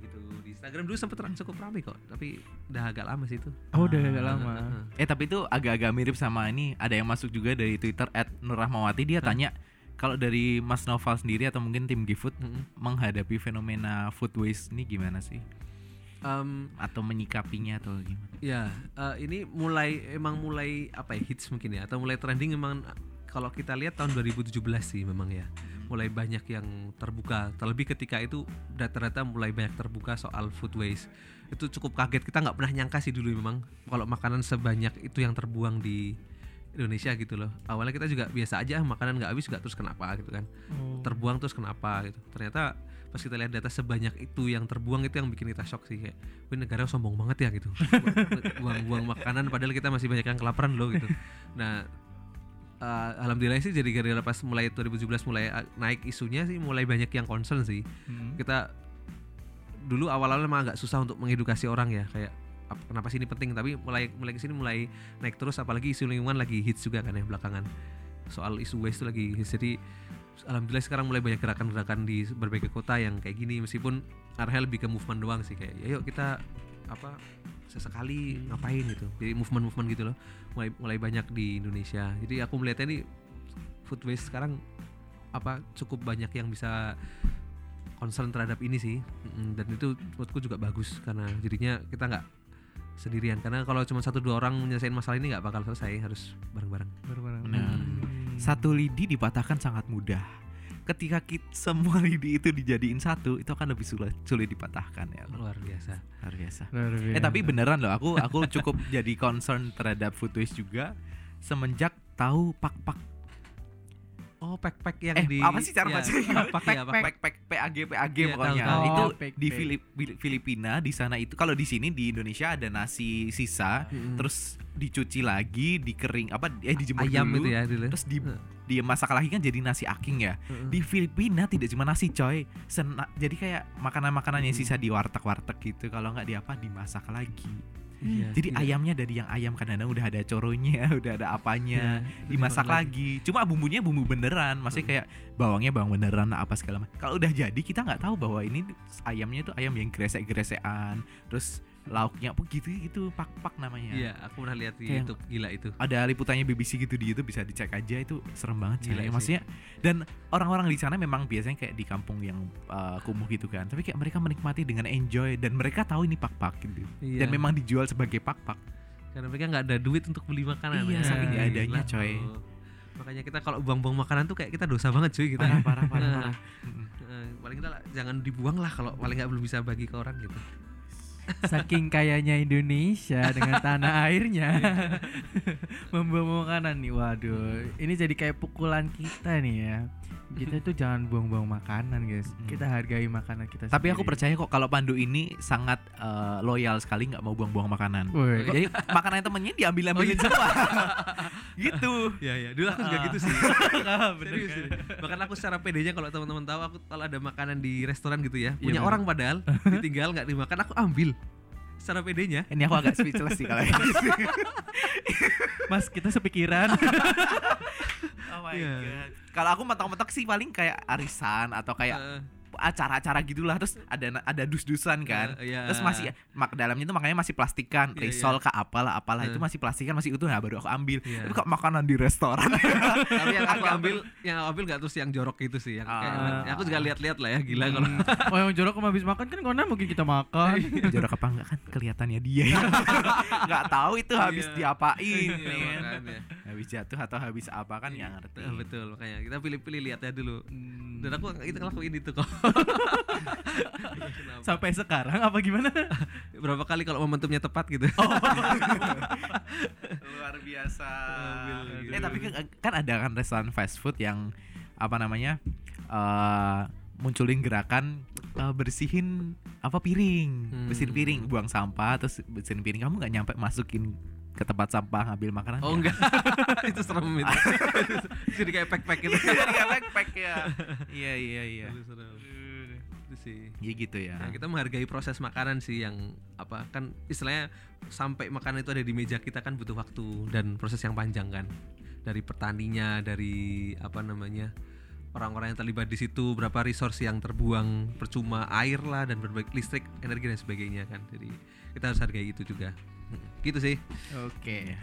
gitu di Instagram dulu sempet cukup ramai kok tapi udah agak lama sih itu Oh udah agak Ah, lama. ah, ah. Eh tapi itu agak-agak mirip sama ini ada yang masuk juga dari Twitter @nurrahmawati dia Hah? tanya kalau dari Mas Noval sendiri atau mungkin tim GoFood Mm-mm. menghadapi fenomena food waste ini gimana sih? Em, Atau menyikapinya atau gimana? ya eh, ini mulai emang mulai apa ya hits mungkin ya atau mulai trending emang kalau kita lihat tahun 2017 sih memang ya mulai banyak yang terbuka. Terlebih ketika itu data-data mulai banyak terbuka soal food waste. Itu cukup kaget. Kita nggak pernah nyangka sih dulu memang kalau makanan sebanyak itu yang terbuang di Indonesia gitu loh. Awalnya kita juga biasa aja makanan nggak habis juga terus kenapa? gitu kan. Oh. terbuang terus kenapa gitu. Ternyata pas kita lihat data sebanyak itu yang terbuang itu yang bikin kita shock sih kayak wih negara sombong banget ya gitu. Buang-buang makanan padahal kita masih banyak yang kelaparan loh gitu. Nah eh, alhamdulillah sih jadi gara-gara pas mulai 2017 mulai eh, naik isunya sih mulai banyak yang concern sih. Hmm. kita dulu awal-awal emang agak susah untuk mengedukasi orang ya kayak ap- kenapa sih ini penting? Tapi mulai mulai ke sini mulai naik terus apalagi isu lingkungan lagi hits juga kan ya belakangan. Soal isu waste itu lagi hits. Jadi alhamdulillah sekarang mulai banyak gerakan-gerakan di berbagai kota yang kayak gini meskipun arahnya lebih ke movement doang sih kayak ya yuk kita apa sesekali ngapain gitu jadi movement-movement gitu loh mulai mulai banyak di Indonesia jadi aku melihatnya ini food waste sekarang apa cukup banyak yang bisa concern terhadap ini sih dan itu menurutku juga bagus karena jadinya kita nggak sendirian karena kalau cuma satu dua orang menyelesaikan masalah ini nggak bakal selesai harus bareng-bareng Benar-benar. Benar. Hmm. Satu lidi dipatahkan sangat mudah. Ketika kita, semua lidi itu dijadiin satu, itu akan lebih sulit sulit dipatahkan ya. luar biasa Luar biasa. Luar Eh tapi biasa. beneran loh, aku aku cukup jadi concern terhadap food waste juga semenjak tahu pak-pak oh pack-pack yang eh di apa sih cara ya, bacanya? ya pak Pack pack PAG PAG Iya, pokoknya. tahu, tahu. Itu pack, di pack. Filip- Fili- Filipina di sana itu kalau di sini di Indonesia ada nasi sisa Mm-mm. terus dicuci lagi, dikering apa eh dijemur ayam dulu. itu ya dulu Terus di Heeh. dimasak lagi kan jadi nasi aking ya. Heeh. Di Filipina tidak cuma nasi coy. Sena- jadi kayak makanan-makanan yang Mm. sisa di warteg-warteg gitu. Kalau nggak di apa dimasak lagi. Iya, Jadi iya. ayamnya dari yang ayam kadang-kadang udah ada coronya, udah ada apanya Iya, dimasak dimasak lagi. Cuma bumbunya bumbu beneran, maksudnya Hmm. kayak bawangnya bawang beneran apa segala macam. Kalau udah jadi kita nggak tahu bahwa ini ayamnya itu ayam yang gresek-gresekan, terus lauknya apa gitu gitu pak-pak namanya. Iya, aku pernah lihat di Kayak- YouTube gila itu. Ada liputannya BBC gitu di YouTube bisa dicek aja itu serem banget Gila sih. sih. Maksudnya dan orang-orang di sana memang biasanya kayak di kampung yang uh, kumuh gitu kan. Tapi kayak mereka menikmati dengan enjoy dan mereka tahu ini pak-pak gitu. Iya. Dan memang dijual sebagai pak-pak. karena mereka nggak ada duit untuk beli makanan. Iya, ya. saking adanya, Gila, coy. tuh. Makanya kita kalau buang-buang makanan tuh kayak kita dosa banget cuy kita. Parah parah parah. Eh, paling lah, jangan dibuang lah kalau paling nggak belum bisa bagi ke orang gitu. Saking kayanya Indonesia dengan tanah airnya membawa makanan nih. Waduh, ini jadi kayak pukulan kita nih ya. Kita itu jangan buang-buang makanan, guys. Mm. Kita hargai makanan kita Tapi aku sendiri. percaya kok kalau Pandu ini sangat eh, loyal sekali nggak mau buang-buang makanan. Woi. Jadi makanan temennya diambil ambilin semua. gitu. Iya iya, dulu aku juga Ah. gitu sih. Bener Serius, kan? Bahkan aku secara pedenya kalau teman-teman tahu aku kalau ada makanan di restoran gitu ya, Iya, punya bener. orang padahal ditinggal nggak dimakan aku ambil. Secara pedenya. Ini aku agak speechless sih kalau. Mas, kita sepikiran. my Iya. god. Kalau aku mentok-mentok sih paling kayak arisan atau kayak Eh, acara-acara gitulah terus ada ada dus-dusan kan. eh, iya. Terus masih mak dalamnya itu makanya masih plastikan, Iya, risol kah apalah apalah itu Eh. masih plastikan masih utuh nah baru aku ambil. Iya. Tapi kok makanan di restoran. Tapi yang aku ambil, yang aku ambil nggak terus yang jorok itu sih. Yang kayak, Ah. ya aku juga lihat-lihat lah ya, gila kalau. oh yang jorok habis makan kan karena mungkin kita makan Jorok apa enggak kan kelihatannya dia. Enggak tahu itu habis Iya. diapain. Iya, nih kan. makanya. habis jatuh atau habis apa kan ya ngerti. Ah, betul, makanya kita pilih-pilih lihatnya dulu. Hmm. Dan aku itu ngelakuin itu kok. Sampai sekarang apa gimana Berapa kali kalau momentumnya tepat gitu. luar biasa. Eh gitu. tapi kan, kan ada kan restoran fast food yang apa namanya eh munculin gerakan eh, bersihin apa piring, Hmm. bersihin piring, buang sampah terus bersihin piring. Kamu nggak nyampe masukin ke tempat sampah ngambil makanan? Oh enggak, itu serem itu. Jadi kayak pack-pack gitu. Iya, kayak backpack ya. Iya iya iya. Itu serem. Itu sih. Iya gitu ya. Nah, kita menghargai proses makanan sih yang apa kan istilahnya sampai makanan itu ada di meja kita kan butuh waktu dan proses yang panjang kan dari petaninya dari apa namanya orang-orang yang terlibat di situ berapa resource yang terbuang percuma air lah dan berbagai listrik energi dan sebagainya kan jadi kita harus hargai itu juga gitu sih Oke.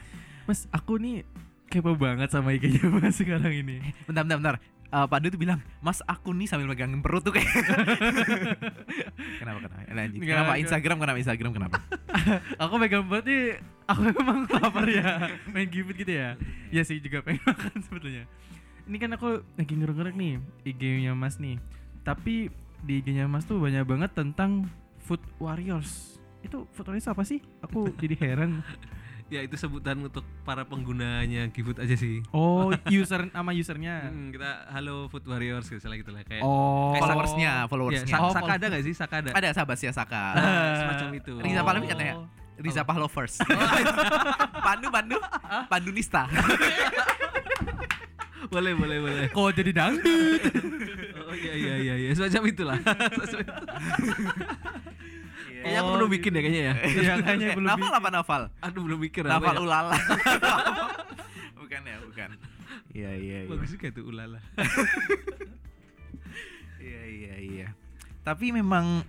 mas aku nih kepo banget sama IG-nya mas sekarang ini Bentar bentar bentar. Eh, Pak Du tuh bilang, Mas aku nih sambil megangin perut tuh kayak. kenapa kenapa? Lanjut. Nggak, Kenapa nggak. Instagram kenapa Instagram kenapa? aku megang banget nih aku emang lapar ya main gibet gitu ya ya sih juga pengen makan sebetulnya ini kan aku lagi ngerek-ngerek nih IG-nya mas nih tapi di IG-nya mas tuh banyak banget tentang food warriors itu food warriors apa sih aku jadi heran ya itu sebutan untuk para penggunanya GiveFood aja sih. Oh user nama usernya? Hmm, kita halo food warriors misalnya gitu lah kayak oh. followersnya, ya, followersnya. Sa- Oh, Saka ada gak sih? Saka ada Ada sahabat ya Saka. Nah, semacam itu. Riza Pahlavi katanya. Riza Pahlovers. Pandu Pandu. Pandu Nista. boleh boleh boleh. Kok jadi dangdut? Oh iya iya iya iya. Semacam itulah. Semacam itu. Kayaknya aku Oh, belum bikin ya kayaknya ya Iya, kayaknya belum Naval bikin. apa Naval? aduh belum mikir apa Naval ya. Ulala. bukan ya, bukan. Iya iya iya. bagus juga tuh ulala Iya iya iya. Tapi memang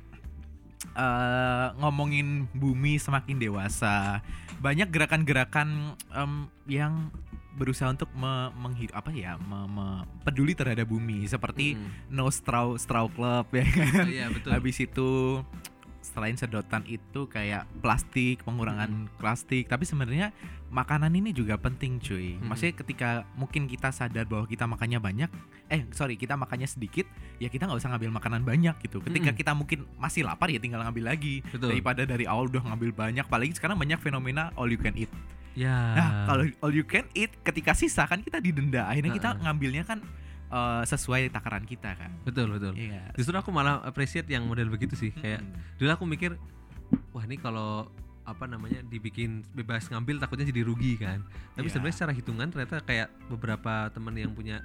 eh ngomongin bumi semakin dewasa, banyak gerakan-gerakan em, yang berusaha untuk me, apa ya, me- me- peduli terhadap bumi seperti Hmm. No Straw Straw Club ya kan. iya betul Habis itu selain sedotan itu kayak plastik, pengurangan plastik, tapi sebenarnya makanan ini juga penting cuy. Hmm. Maksudnya ketika mungkin kita sadar bahwa kita makannya banyak, eh sorry kita makannya sedikit, ya kita nggak usah ngambil makanan banyak gitu. Ketika Hmm. kita mungkin masih lapar ya tinggal ngambil lagi. betul Daripada dari awal udah ngambil banyak, apalagi sekarang banyak fenomena all you can eat. ya Nah, kalau all you can eat ketika sisa kan kita didenda. Akhirnya kita Heeh. ngambilnya kan eh, sesuai takaran kita kan. betul betul Iya. justru aku malah appreciate yang model begitu sih kayak Mm-mm. dulu aku mikir wah ini kalau apa namanya dibikin bebas ngambil takutnya jadi rugi kan tapi Iya. sebenarnya secara hitungan ternyata kayak beberapa teman yang punya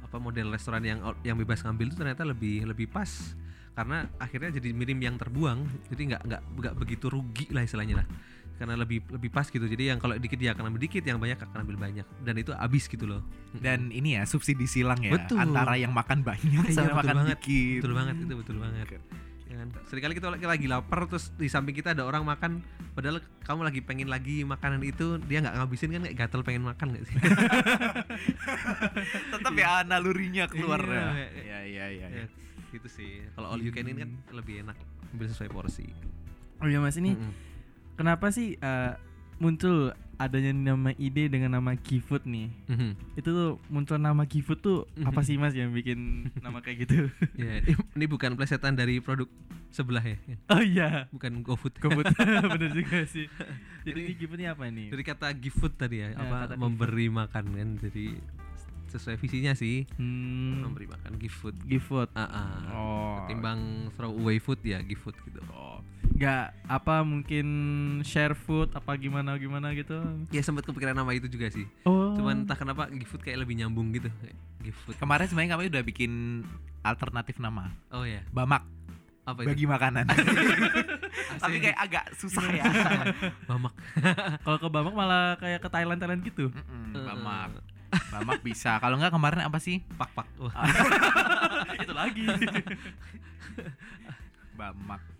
apa model restoran yang yang bebas ngambil itu ternyata lebih lebih pas karena akhirnya jadi minim yang terbuang jadi nggak nggak nggak begitu rugi lah istilahnya lah karena lebih lebih pas gitu. Jadi yang kalau dikit dia akan ambil dikit yang banyak akan ambil banyak. Dan itu habis gitu loh. Dan ini ya subsidi silang ya Betul. antara yang makan banyak sama betul makan banget. dikit. Betul banget itu betul banget. Ya kan? Seringkali kita lagi, lagi lapar terus di samping kita ada orang makan padahal kamu lagi pengen lagi makanan itu dia nggak ngabisin kan kayak gatel pengen makan nggak sih? Tetap ya nalurinya keluar Iya, ya. Iya. iya iya ya, gitu sih. Kalau all you can eat kan lebih enak ambil sesuai porsi. Oh iya mas ini Mm-mm. Kenapa sih eh, muncul adanya nama ide dengan nama Gifood nih? Mhm. itu tuh muncul nama Gifood tuh apa Mhm. sih mas yang bikin nama kayak gitu? Ya, ini bukan plesetan dari produk sebelah ya? Oh iya. Bukan GoFood. Gofood bener juga sih. Jadi ini Gifood ini apa nih? dari kata give food tadi ya, Ya, apa give memberi makan kan? Jadi sesuai visinya sih. Hmm, memberi makan give food Gifood. Ah ah. oh. Ketimbang throw away food ya give food gitu nggak apa mungkin share food apa gimana gimana gitu. Ya sempat kepikiran nama itu juga sih. Oh. Cuman entah kenapa give food kayak lebih nyambung gitu kayak give food. Kemarin sebenarnya kami udah bikin alternatif nama. Oh ya bamak. Apa itu? Bagi makanan. Tapi kayak agak susah ya. Mamak kalau ke Bambang malah kayak ke Thailand Thailand gitu? Mm-mm, Eh, bamak. Bamak bisa. Kalau nggak kemarin apa sih? Pak pak. Itu lagi. Bamak.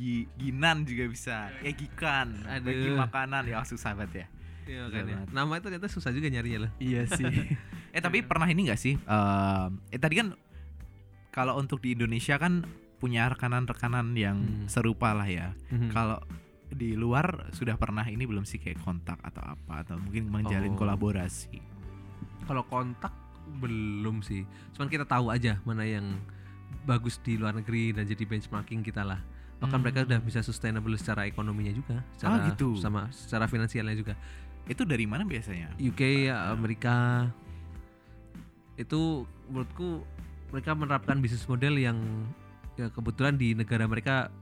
Gi, ginan juga bisa. Ya gikan. Aduh. Bagi makanan ya susah banget ya. iya. Nama itu ternyata susah juga nyarinya loh. iya sih. Eh tapi pernah ini nggak sih? Ehm, eh tadi kan kalau untuk di Indonesia kan punya rekanan-rekanan yang Hmm. serupa lah ya. Mhm. Kalau di luar sudah pernah ini belum sih kayak kontak atau apa atau mungkin menjalin Oh. kolaborasi. Kalau kontak belum sih. Cuman kita tahu aja mana yang bagus di luar negeri dan jadi benchmarking kita lah. Bahkan Hmm. mereka udah bisa sustainable secara ekonominya juga, secara Ah, gitu. sama secara finansialnya juga. Itu dari mana biasanya? UK, Amerika itu menurutku mereka menerapkan bisnis model yang ya kebetulan di negara mereka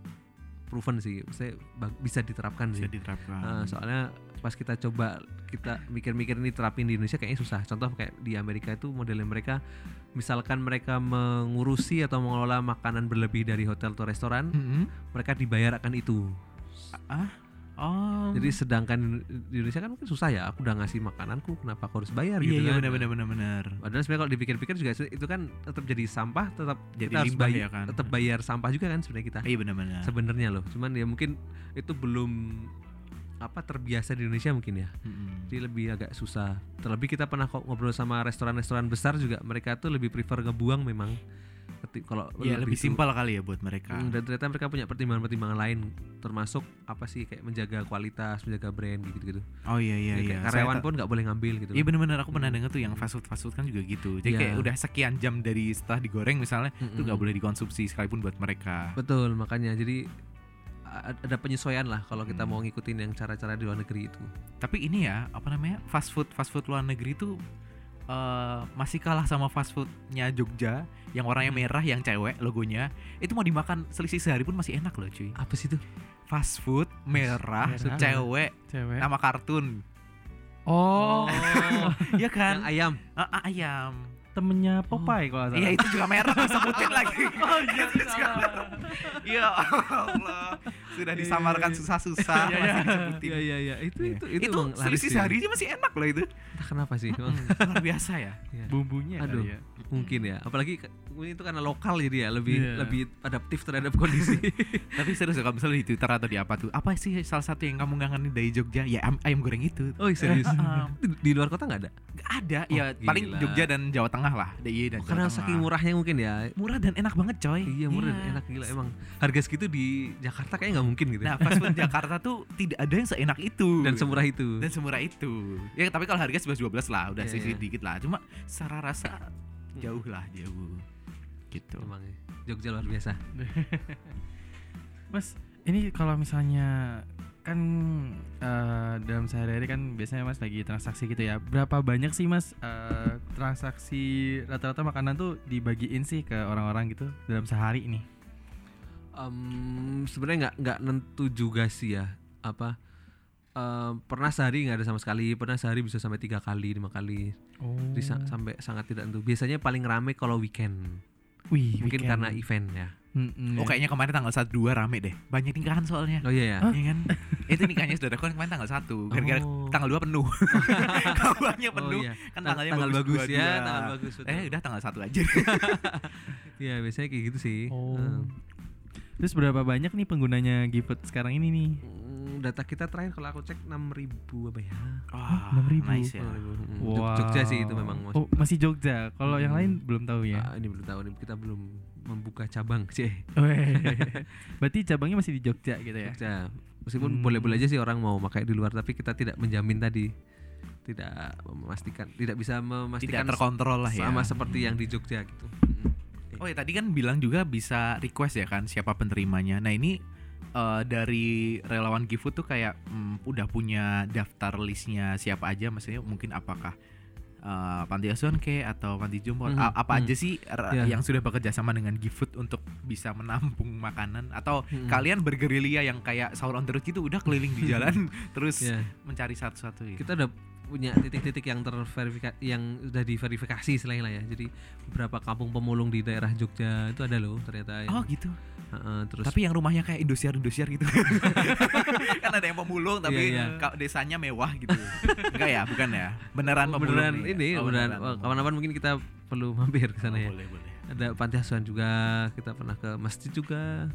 proven sih, saya bisa diterapkan Bisa sih. diterapkan. Nah, soalnya pas kita coba kita mikir-mikir ini terapin di Indonesia kayaknya susah. Contoh kayak di Amerika itu modelnya mereka misalkan mereka mengurusi atau mengelola makanan berlebih dari hotel atau restoran, Mhm. mereka dibayar akan itu. Ah, oh. Jadi sedangkan di Indonesia kan mungkin susah ya, aku udah ngasih makananku, kenapa aku harus bayar iya gitu iya kan? benar benar benar benar. Padahal sebenarnya kalau dipikir-pikir juga itu kan tetap jadi sampah, tetap Jadi kita harus limbah bayar, ya kan? tetap bayar sampah juga kan sebenarnya kita. Iya benar benar. Sebenarnya loh, cuman ya mungkin itu belum apa terbiasa di Indonesia mungkin ya. Mhm. Jadi lebih agak susah. Terlebih kita pernah ngobrol sama restoran-restoran besar juga, mereka tuh lebih prefer ngebuang memang. Kalau Ya lebih itu- simpel kali ya buat mereka. Hmm, dan ternyata mereka punya pertimbangan-pertimbangan lain, termasuk apa sih kayak menjaga kualitas, menjaga brand gitu-gitu. Oh iya iya Jadi iya. karyawan pun nggak boleh ngambil gitu. Iya benar-benar aku pernah Hmm. dengar tuh yang fast food fast food kan juga gitu. Jadi Iya. kayak udah sekian jam dari setelah digoreng misalnya itu Mm-mm. nggak boleh dikonsumsi sekalipun buat mereka. Betul, makanya jadi ada penyesuaian lah kalau kita Hmm. mau ngikutin yang cara-cara di luar negeri itu. Tapi ini ya apa namanya fast food fast food luar negeri itu eh, masih kalah sama fast foodnya Jogja yang warnanya Hmm. merah yang cewek logonya itu mau dimakan selisih sehari pun masih enak loh cuy. Apa sih itu? Fast food merah, Merah. cewek Cewek. nama kartun. Oh, Iya kan? Yang ayam. Ah, ayam. Temennya Popeye kalau nggak Iya salah. itu juga merah disebutin lagi. Oh iya Itu juga merah. Ya Allah, sudah disamarkan susah-susah Iya, masih iya. disebutin. Iya iya iya, itu Iya. itu Itu, itu, emang laris sih. sehari aja masih enak loh itu. Entah kenapa sih? emang. Luar biasa ya. Iya. Bumbunya Aduh. ya. Mungkin ya, apalagi mungkin itu karena lokal jadi ya lebih Iya. lebih adaptif terhadap kondisi. Tapi serius kalau misalnya di Twitter atau di apa tuh, apa sih salah satu yang kamu ngangenin dari Jogja? Ya ayam, goreng itu. oh serius? Ah, di, di luar kota nggak ada? Gak ada, Oh, ya paling gila. Jogja dan Jawa Tengah lah, DIY dan Jawa Karena Tengah. saking murahnya mungkin ya. murah dan enak banget coy. Iya murah dan enak gila emang. Harga segitu di Jakarta kayaknya nggak mungkin gitu. Nah, fast food Jakarta tuh tidak ada yang seenak itu. dan semurah itu. dan semurah itu. Ya tapi kalau harga 11 12 lah, udah Iya, sedikit iya. dikit lah. Cuma secara rasa jauh lah, jauh. Gitu. Emang ya. Jogja luar biasa. Mas, ini kalau misalnya kan eh, dalam sehari-hari kan biasanya Mas lagi transaksi gitu ya. Berapa banyak sih Mas eh, transaksi rata-rata makanan tuh dibagiin sih ke orang-orang gitu dalam sehari ini? Em, sebenarnya nggak nggak nentu juga sih ya apa em, pernah sehari nggak ada sama sekali pernah sehari bisa sampai tiga kali lima kali Oh. Jadi sa- sampai sangat tidak nentu biasanya paling rame kalau weekend Wih, mungkin weekend. karena event ya Mm-mm, Oh ya. kayaknya kemarin tanggal 1 2 rame deh. Banyak nikahan soalnya. oh iya ya? Iya kan? itu nikahnya saudara kan kemarin tanggal 1 Gara-gara Oh. tanggal 2 penuh Kabarnya Oh, penuh iya. Kan Ta- tanggalnya tanggal bagus, bagus, ya dua-dua. tanggal bagus betul. Eh udah tanggal 1 aja ya biasanya kayak gitu sih Oh. Em, Terus berapa banyak nih penggunanya GoFood sekarang ini nih? mm, data kita terakhir kalau aku cek 6000 apa ya Wah, 6.000. nice ya 6.000. Mm, Wow. Jog- Jogja sih itu memang Mas. Oh, masih Jogja. Kalau yang Hmm. lain belum tahu ya. Ah, ini belum tahu nih kita belum membuka cabang sih Weh. Berarti cabangnya masih di Jogja gitu ya. Jogja. Meskipun Hmm. boleh-boleh aja sih orang mau pakai di luar tapi kita tidak menjamin tadi tidak memastikan tidak bisa memastikan Tidak terkontrol lah ya sama seperti yang di Jogja gitu. Oh ya tadi kan bilang juga bisa request ya kan siapa penerimanya. Nah ini eh, dari relawan GoFood tuh kayak mm, udah punya daftar listnya siapa aja, maksudnya mungkin apakah eh, panti asuhan ke atau panti jompo A- apa mhm. aja sih Ya. yang sudah bekerja sama dengan GoFood untuk bisa menampung makanan atau Mhm. kalian bergerilya yang kayak sahur on the road gitu udah keliling di jalan terus Ya, mencari satu-satu gitu. kita udah punya titik-titik yang terverifikasi yang sudah diverifikasi selain lah ya. Jadi beberapa kampung pemulung di daerah Jogja itu ada loh ternyata. yang- Oh gitu. Heeh, terus Tapi yang rumahnya kayak Indosiar Indosiar gitu. kan ada yang pemulung tapi iya. ka- desanya mewah gitu. Enggak ya, bukan ya. Beneran pemulung beneran nih ya? ini Oh, beneran beneran kapan-kapan mungkin kita perlu mampir ke sana Oh, ya. Boleh, boleh. Ada panti asuhan juga, kita pernah ke masjid juga.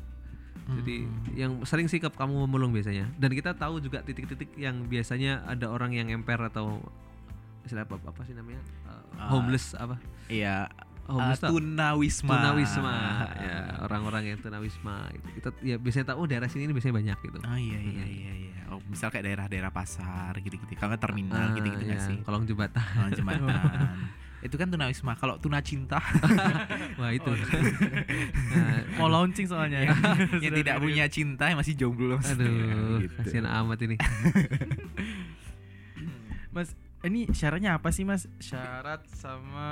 Jadi Hmm. yang sering sih ke kamu memulung biasanya. Dan kita tahu juga titik-titik yang biasanya ada orang yang emper atau istilah apa, apa sih namanya? Uh, Ah, homeless apa? Iya, Homeless uh, tunawisma. tunawisma ya orang-orang yang tunawisma itu kita ya biasanya tahu oh, daerah sini ini biasanya banyak gitu Oh iya iya Hmm. iya iya. Oh, misal kayak daerah-daerah pasar gitu-gitu. Kalau terminal Ah, gitu-gitu nggak ya, sih? kolong jembatan Oh, jembatan. itu kan tunawisma. Kalau tuna cinta wah itu Oh, Nah, Mau launching soalnya ya. yang tidak punya cinta yang masih jomblo maksudnya, aduh gitu. kasihan amat ini Mas, ini syaratnya apa sih Mas? Syarat sama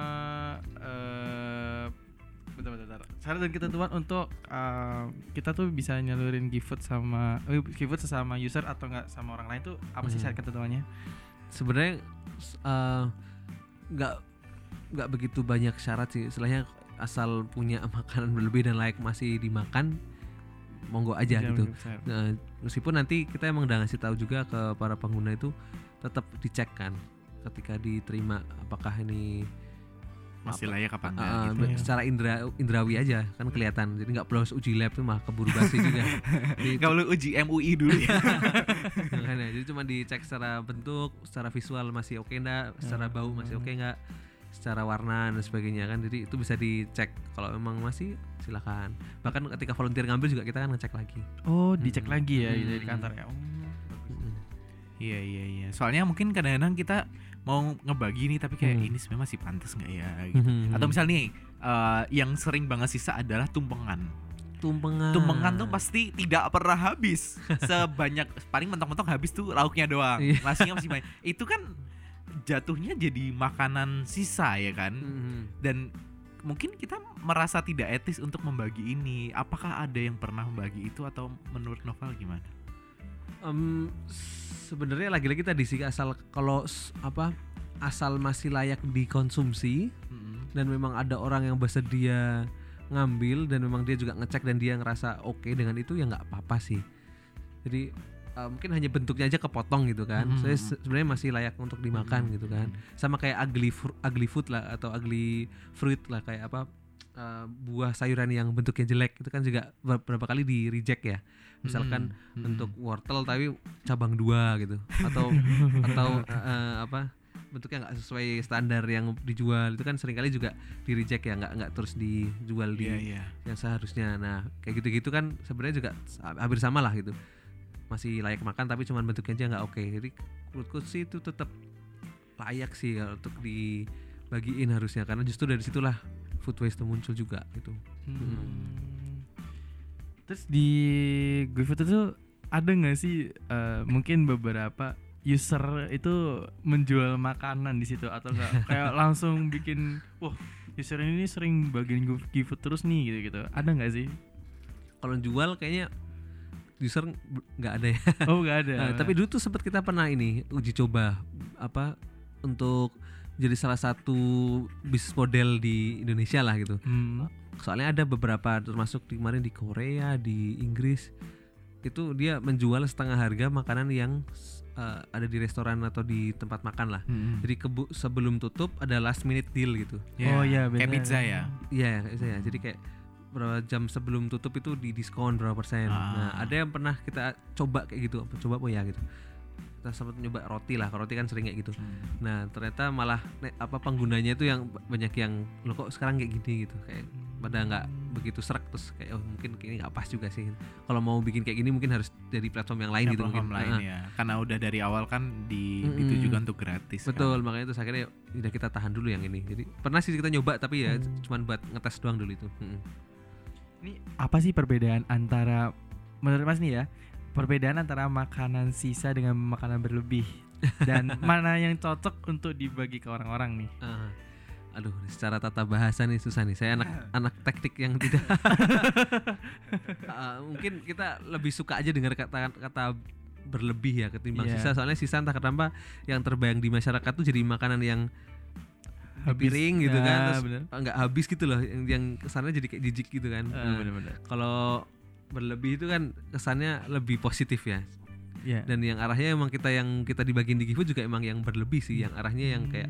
eh bentar, bentar, bentar. Syarat dan ketentuan untuk eh, kita tuh bisa nyalurin GiveFood sama eh, GiveFood sesama user atau enggak sama orang lain tuh apa sih Hmm. syarat ketentuannya? sebenarnya s- eh, nggak begitu banyak syarat sih istilahnya asal punya makanan berlebih dan layak masih dimakan monggo aja Jangan gitu lupa syarat. Nah, meskipun nanti kita emang udah ngasih tahu juga ke para pengguna itu tetap dicek kan ketika diterima apakah ini masih apa- layak apa enggak uh, gitu. ya. secara indra indrawi aja kan kelihatan jadi nggak perlu uji lab tuh mah keburu basi juga Nggak perlu uji MUI dulu ya. makanya, jadi cuma dicek secara bentuk secara visual masih oke enggak secara bau masih oke enggak secara warna dan sebagainya kan jadi itu bisa dicek kalau memang masih silakan bahkan ketika volunteer ngambil juga kita kan ngecek lagi Oh, dicek Hmm. lagi ya Hmm. dari kantor ya. Oh, Mm-mm. Iya iya iya. Soalnya mungkin kadang-kadang kita mau ngebagi nih tapi kayak Hmm. ini sebenarnya masih pantas nggak ya gitu. Mhm. Atau misal nih eh, yang sering banget sisa adalah tumpengan. tumpengan Tumpengan tuh pasti tidak pernah habis. Sebanyak paling mentok-mentok habis tuh lauknya doang. Iya. Nasinya masih banyak. Itu kan jatuhnya jadi makanan sisa ya kan. Mhm. Dan mungkin kita merasa tidak etis untuk membagi ini. Apakah ada yang pernah membagi itu atau menurut Novel gimana? Em, sebenarnya lagi-lagi tadi sih asal kalau apa asal masih layak dikonsumsi Mm-mm. dan memang ada orang yang bersedia ngambil dan memang dia juga ngecek dan dia ngerasa oke dengan itu ya nggak apa-apa sih jadi eh, mungkin hanya bentuknya aja kepotong gitu kan. Saya se- sebenarnya masih layak untuk dimakan Mhm. gitu kan. Sama kayak ugly fru- ugly food lah atau ugly fruit lah kayak apa eh, buah sayuran yang bentuknya jelek itu kan juga beberapa kali di reject ya. Misalkan bentuk wortel tapi cabang dua gitu. Atau atau eh, apa bentuknya nggak sesuai standar yang dijual itu kan sering kali juga di reject ya nggak nggak terus dijual di Iya iya. yang seharusnya. Nah kayak gitu-gitu kan sebenarnya juga hampir sama lah gitu masih layak makan tapi cuman bentuknya aja nggak oke. Jadi menurutku sih itu tetap layak sih kalau untuk dibagiin harusnya karena justru dari situlah food waste itu muncul juga gitu. Hmm. Terus di GoFood itu ada nggak sih eh, mungkin beberapa user itu menjual makanan di situ atau enggak kayak langsung bikin wah user ini sering bagiin Go- GoFood terus nih gitu gitu ada nggak sih? Kalau jual kayaknya user nggak ada ya oh nggak ada Nah, tapi dulu tuh sempat kita pernah ini uji coba apa untuk jadi salah satu bisnis model di Indonesia lah gitu. Hmm. Soalnya ada beberapa termasuk di kemarin di Korea, di Inggris itu dia menjual setengah harga makanan yang uh, ada di restoran atau di tempat makan lah. Mm-mm. Jadi kebu- sebelum tutup ada last minute deal gitu. Oh iya kayak benar. pizza ya. Iya, kayak saya. Jadi kayak berapa jam sebelum tutup itu di diskon berapa persen. Ah. Nah, ada yang pernah kita coba kayak gitu, coba apa ya gitu. Kita sempat nyoba roti lah, roti kan sering kayak gitu. Nah, ternyata malah ne- apa penggunanya itu yang ba- banyak yang lo kok sekarang kayak gini gitu, kayak pada nggak begitu serak terus kayak oh mungkin ini nggak pas juga sih. Kalau mau bikin kayak gini mungkin harus dari platform yang lain Ya, gitu platform mungkin. lain Nah, ya. Karena udah dari awal kan di Mm-mm. ditujukan untuk gratis. kan. Betul, makanya terus akhirnya udah kita tahan dulu yang ini. Jadi pernah sih kita nyoba tapi ya Hmm. cuman buat ngetes doang dulu itu. Mm-mm. Ini apa sih perbedaan antara menurut Mas nih ya? Perbedaan antara makanan sisa dengan makanan berlebih dan mana yang cocok untuk dibagi ke orang-orang nih? Ah, aduh, secara tata bahasa nih susah nih. Saya anak anak teknik yang tidak. Ah, mungkin kita lebih suka aja dengar kata kata berlebih ya ketimbang Iya. sisa soalnya sisa entah kenapa yang terbayang di masyarakat tuh jadi makanan yang di Habis. piring gitu kan Ah, terus bener. nggak habis gitu loh yang, yang kesannya jadi kayak jijik gitu kan Ah, Nah, kalau berlebih itu kan kesannya lebih positif ya Iya. dan yang arahnya emang kita yang kita dibagiin di GiFood juga emang yang berlebih sih yang arahnya yang kayak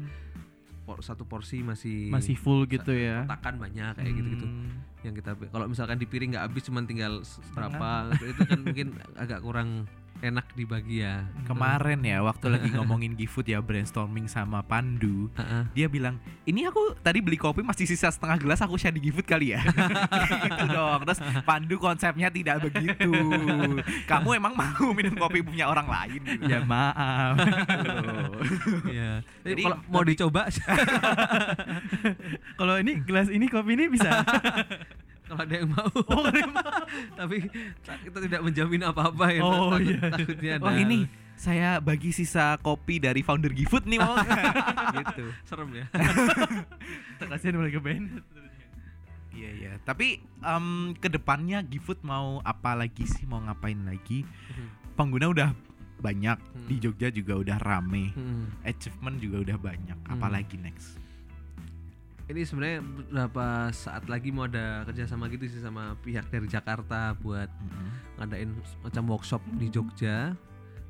por- satu porsi masih masih full gitu ya. kotakan banyak kayak Hmm. yang kita kalau misalkan di piring nggak habis cuman tinggal berapa itu kan mungkin agak kurang enak dibagi ya Kemarin ya waktu lagi ngomongin GoFood ya brainstorming sama Pandu, Heeh. dia bilang, "Ini aku tadi beli kopi masih sisa setengah gelas aku share di GoFood kali ya." gitu dong. Terus Pandu konsepnya tidak begitu. Kamu emang mau minum kopi punya orang lain gitu. Ya maaf. Iya. Jadi Jadi kalau mau dicoba Kalau ini gelas ini kopi ini bisa. Kalau ada yang mau. Tapi ta- kita tidak menjamin apa-apa ya. Oh, takut, iya. takutnya ada Oh ini saya bagi sisa kopi dari founder GoFood nih mau gitu. serem ya. Kasihan mulai ke Bennett. Iya iya. Tapi em ke depannya GoFood mau apa lagi sih? Mau ngapain lagi? Pengguna udah banyak Hmm. di Jogja juga udah rame. Hmm. Achievement juga udah banyak. Hmm. Apalagi next? Ini sebenarnya beberapa saat lagi mau ada kerjasama gitu sih sama pihak dari Jakarta buat ngadain macam workshop di Jogja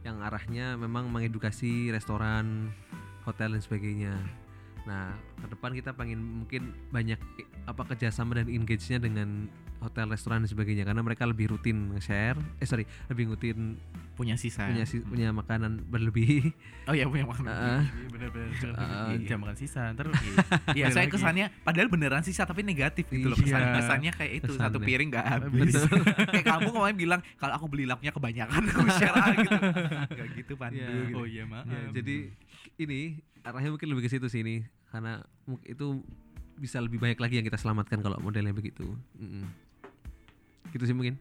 yang arahnya memang mengedukasi restoran, hotel dan sebagainya. Nah, ke depan kita pengen mungkin banyak i- apa kerjasama dan engage-nya dengan hotel, restoran dan sebagainya karena mereka lebih rutin nge-share, eh sorry, lebih rutin Punya sisa. punya si- punya makanan berlebih. Oh iya punya makanan. Heeh. Bener-bener. Ah, Jangan makan sisa. Ntar Iya, saya kesannya padahal beneran sisa tapi negatif gitu loh Iya. kesannya. Kesannya kayak itu satu Kesannya. piring nggak habis. Betul. kayak kamu kemarin bilang kalau aku beli lauknya kebanyakan aku share gitu. Gak gitu Pandu Iya. gitu. Oh iya maaf. Ya, jadi ini arahnya mungkin lebih ke situ sih ini karena itu bisa lebih banyak lagi yang kita selamatkan kalau modelnya begitu. Mm-mm. Gitu sih mungkin.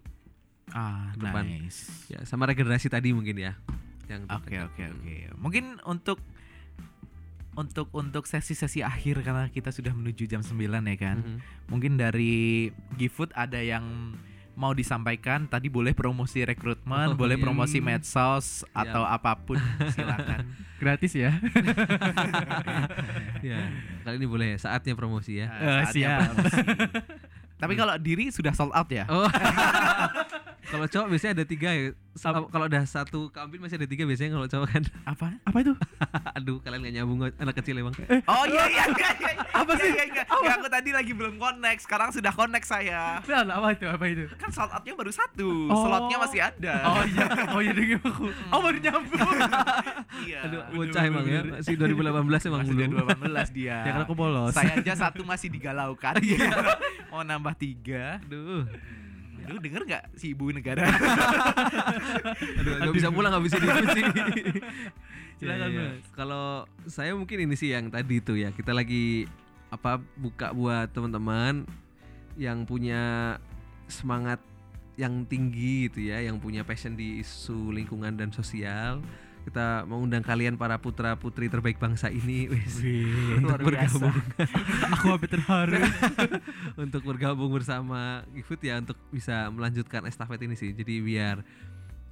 Ah, Depan. nice. Ya, sama regenerasi tadi mungkin ya. Yang Oke oke oke. Mungkin untuk untuk untuk sesi-sesi akhir karena kita sudah menuju jam 9 ya kan. Mhm. Mungkin dari GoFood ada yang mau disampaikan tadi boleh promosi rekrutmen, Oh, boleh iya. promosi medsos Ya. atau apa pun silakan. Gratis ya. Ya, kali ini boleh ya, saatnya promosi ya. Eh, saatnya siap. promosi. Tapi kalau diri sudah sold out ya. Oh. kalau cowok biasanya ada tiga ya. Kalau udah satu keambil masih ada tiga biasanya kalau cowok kan. Apa? Apa itu? Aduh, kalian gak nyambung anak kecil emang. Oh iya iya iya. iya. Apa sih? Iya, iya, iya. aku tadi lagi belum connect, sekarang sudah connect saya. Nah, apa itu? Apa itu? Kan sold outnya baru satu, Oh. slotnya masih ada. Oh iya. Oh iya dengan aku. Oh baru nyambung. iya. Aduh, bocah emang ya. Masih 2018 emang Masih belum. 2018 dia. Ya kan aku bolos. Saya aja satu masih digalaukan. Iya. Mau nambah tiga. Aduh. Aduh denger nggak si ibu negara? Aduh, nggak bisa pulang nggak bisa diskusi. Silakan, Iya, iya. Mas. Kalau saya mungkin ini sih yang tadi itu ya kita lagi apa buka buat teman-teman yang punya semangat yang tinggi gitu ya, yang punya passion di isu lingkungan dan sosial. Kita mengundang kalian para putra putri terbaik bangsa ini wis, untuk bergabung aku hampir terharu. untuk bergabung bersama GiFood ya untuk bisa melanjutkan estafet ini sih. Jadi biar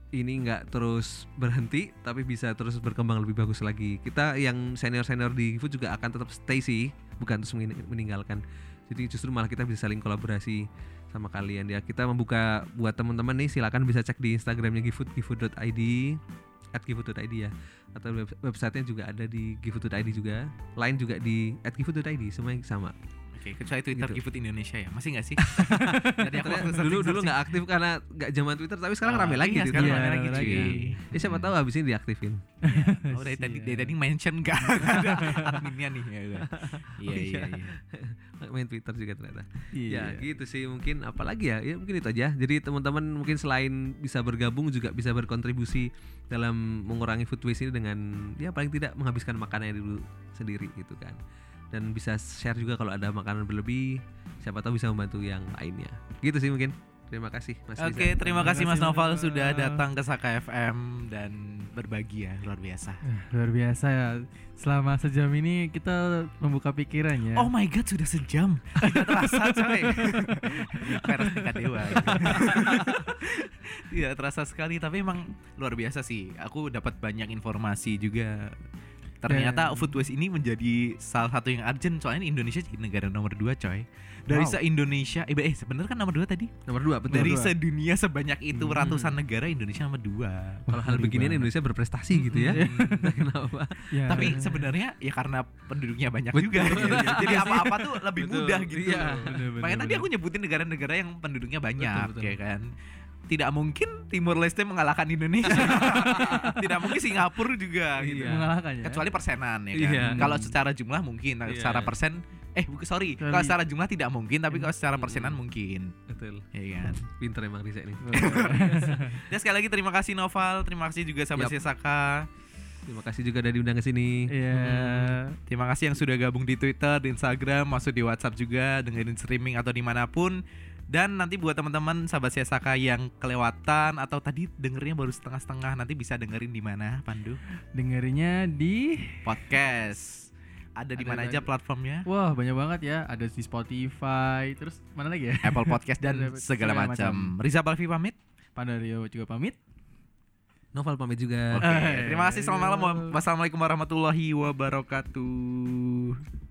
ini nggak terus berhenti tapi bisa terus berkembang lebih bagus lagi. Kita yang senior-senior di GiFood juga akan tetap stay sih, bukan terus mening- meninggalkan. Jadi justru malah kita bisa saling kolaborasi sama kalian ya. Kita membuka buat teman-teman nih silakan bisa cek di Instagramnya GiFood gifood.id at gifood.id ya. Atau web- websitenya juga ada di gifood.id juga. Lain juga di at gifood.id semuanya sama Oke, kecuali Twitter Gitu. Indonesia ya. Masih nggak sih? Jadi aku waktu dulu dulu nggak aktif karena nggak zaman Twitter tapi sekarang Oh, rame lagi iya, sekarang Twitter. rame Iya, lagi cuy. lagi. Ya, siapa tahu habis ini diaktifin. Oh dari tadi dari tadi mention ada adminnya nih ya. Iya iya iya. iya. Main Twitter juga ternyata. Iya. Ya gitu sih mungkin apalagi ya ya mungkin itu aja. Jadi teman-teman mungkin selain bisa bergabung juga bisa berkontribusi dalam mengurangi food waste ini dengan ya paling tidak menghabiskan makanannya dulu sendiri gitu kan. Dan bisa share juga kalau ada makanan berlebih, siapa tahu bisa membantu yang lainnya. Gitu sih mungkin. Terima kasih Mas Oke, Rizal. terima kasih Mas Noval sudah datang ke Saka FM dan berbagi ya luar biasa. Eh, Luar biasa ya. Selama sejam ini kita membuka pikiran ya. Oh my god sudah sejam Tidak terasa coy Peres tingkat dewa tidak terasa sekali tapi emang luar biasa sih. Aku dapat banyak informasi juga. Ternyata Dan- food waste ini menjadi salah satu yang urgent soalnya Indonesia jadi negara nomor dua coy. Dari Wow. se-Indonesia, eh, eh sebenarnya kan nomor dua tadi. Nomor dua betul. Dari dua. sedunia sebanyak itu Hmm. ratusan negara Indonesia nomor dua. Kalau hal beginian. Indonesia berprestasi gitu ya. Entah Kenapa? Ya. Tapi sebenarnya ya karena penduduknya banyak Betul. juga. gitu. Jadi apa-apa tuh lebih Betul. mudah gitu. Bener-bener. Makanya tadi aku nyebutin negara-negara yang penduduknya banyak, betul. ya kan. Tidak mungkin Timur Leste mengalahkan Indonesia. Tidak mungkin Singapura juga gitu. Iya. mengalahkan ya. Kecuali persenan ya kan. Iya. Kalau secara jumlah mungkin, nah, Iya. secara persen eh bukan sorry, Sorry. kalau secara jumlah tidak mungkin, tapi kalau secara Hmm. persenan mungkin, Betul. ya kan. Pinter emang Riza ini. Dan sekali lagi terima kasih Noval, terima kasih juga sahabat Yap. Sesaka. Terima kasih juga udah diundang ke sini. Iya. Terima kasih yang sudah gabung di Twitter, di Instagram, masuk di WhatsApp juga, dengerin streaming atau di mana pun. Dan nanti buat teman-teman sahabat Sesaka yang kelewatan atau tadi dengernya baru setengah-setengah, nanti bisa dengerin di mana, Pandu? Dengerinnya di Podcast. Ada di mana aja platformnya? Wah, banyak banget ya. Ada di Spotify, terus mana lagi ya? Apple Podcast dan segala segala macam. Riza Balfi pamit. Pandario juga pamit. Novel pamit juga. Oke, Eh, terima kasih. Selamat malam. Wassalamualaikum warahmatullahi wabarakatuh.